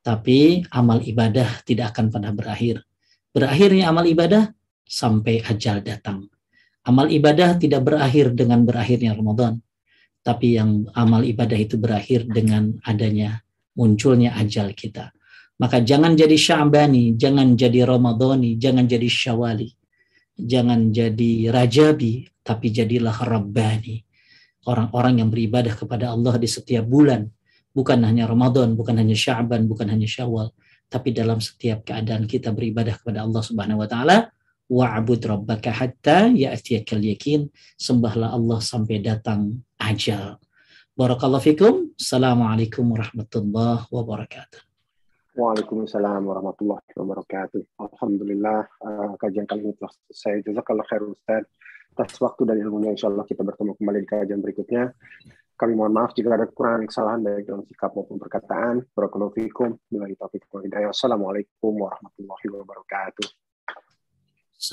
tapi amal ibadah tidak akan pernah berakhir. Berakhirnya amal ibadah sampai ajal datang. Amal ibadah tidak berakhir dengan berakhirnya Ramadan, tapi yang amal ibadah itu berakhir dengan adanya munculnya ajal kita. Maka jangan jadi Sya'bani, jangan jadi Ramadhani, jangan jadi Syawali, jangan jadi Rajabi, tapi jadilah Rabbani orang-orang yang beribadah kepada Allah di setiap bulan, bukan hanya Ramadan, bukan hanya Sya'ban, bukan hanya Syawal, tapi dalam setiap keadaan kita beribadah kepada Allah Subhanahu wa taala, wa'bud rabbaka hatta ya'tiyakal yakin, sembahlah Allah sampai datang ajal. Barakallahu fikum. Assalamualaikum warahmatullahi wabarakatuh. Waalaikumsalam warahmatullahi wabarakatuh. Alhamdulillah uh, kajian kali ini telah selesai. Jazakallah khair Ustaz atas waktu dan ilmunya. Insya Allah kita bertemu kembali di kajian berikutnya. Kami mohon maaf jika ada kekurangan kesalahan baik dalam sikap maupun perkataan. Barakallahu fikum. Bila Assalamualaikum warahmatullahi wabarakatuh.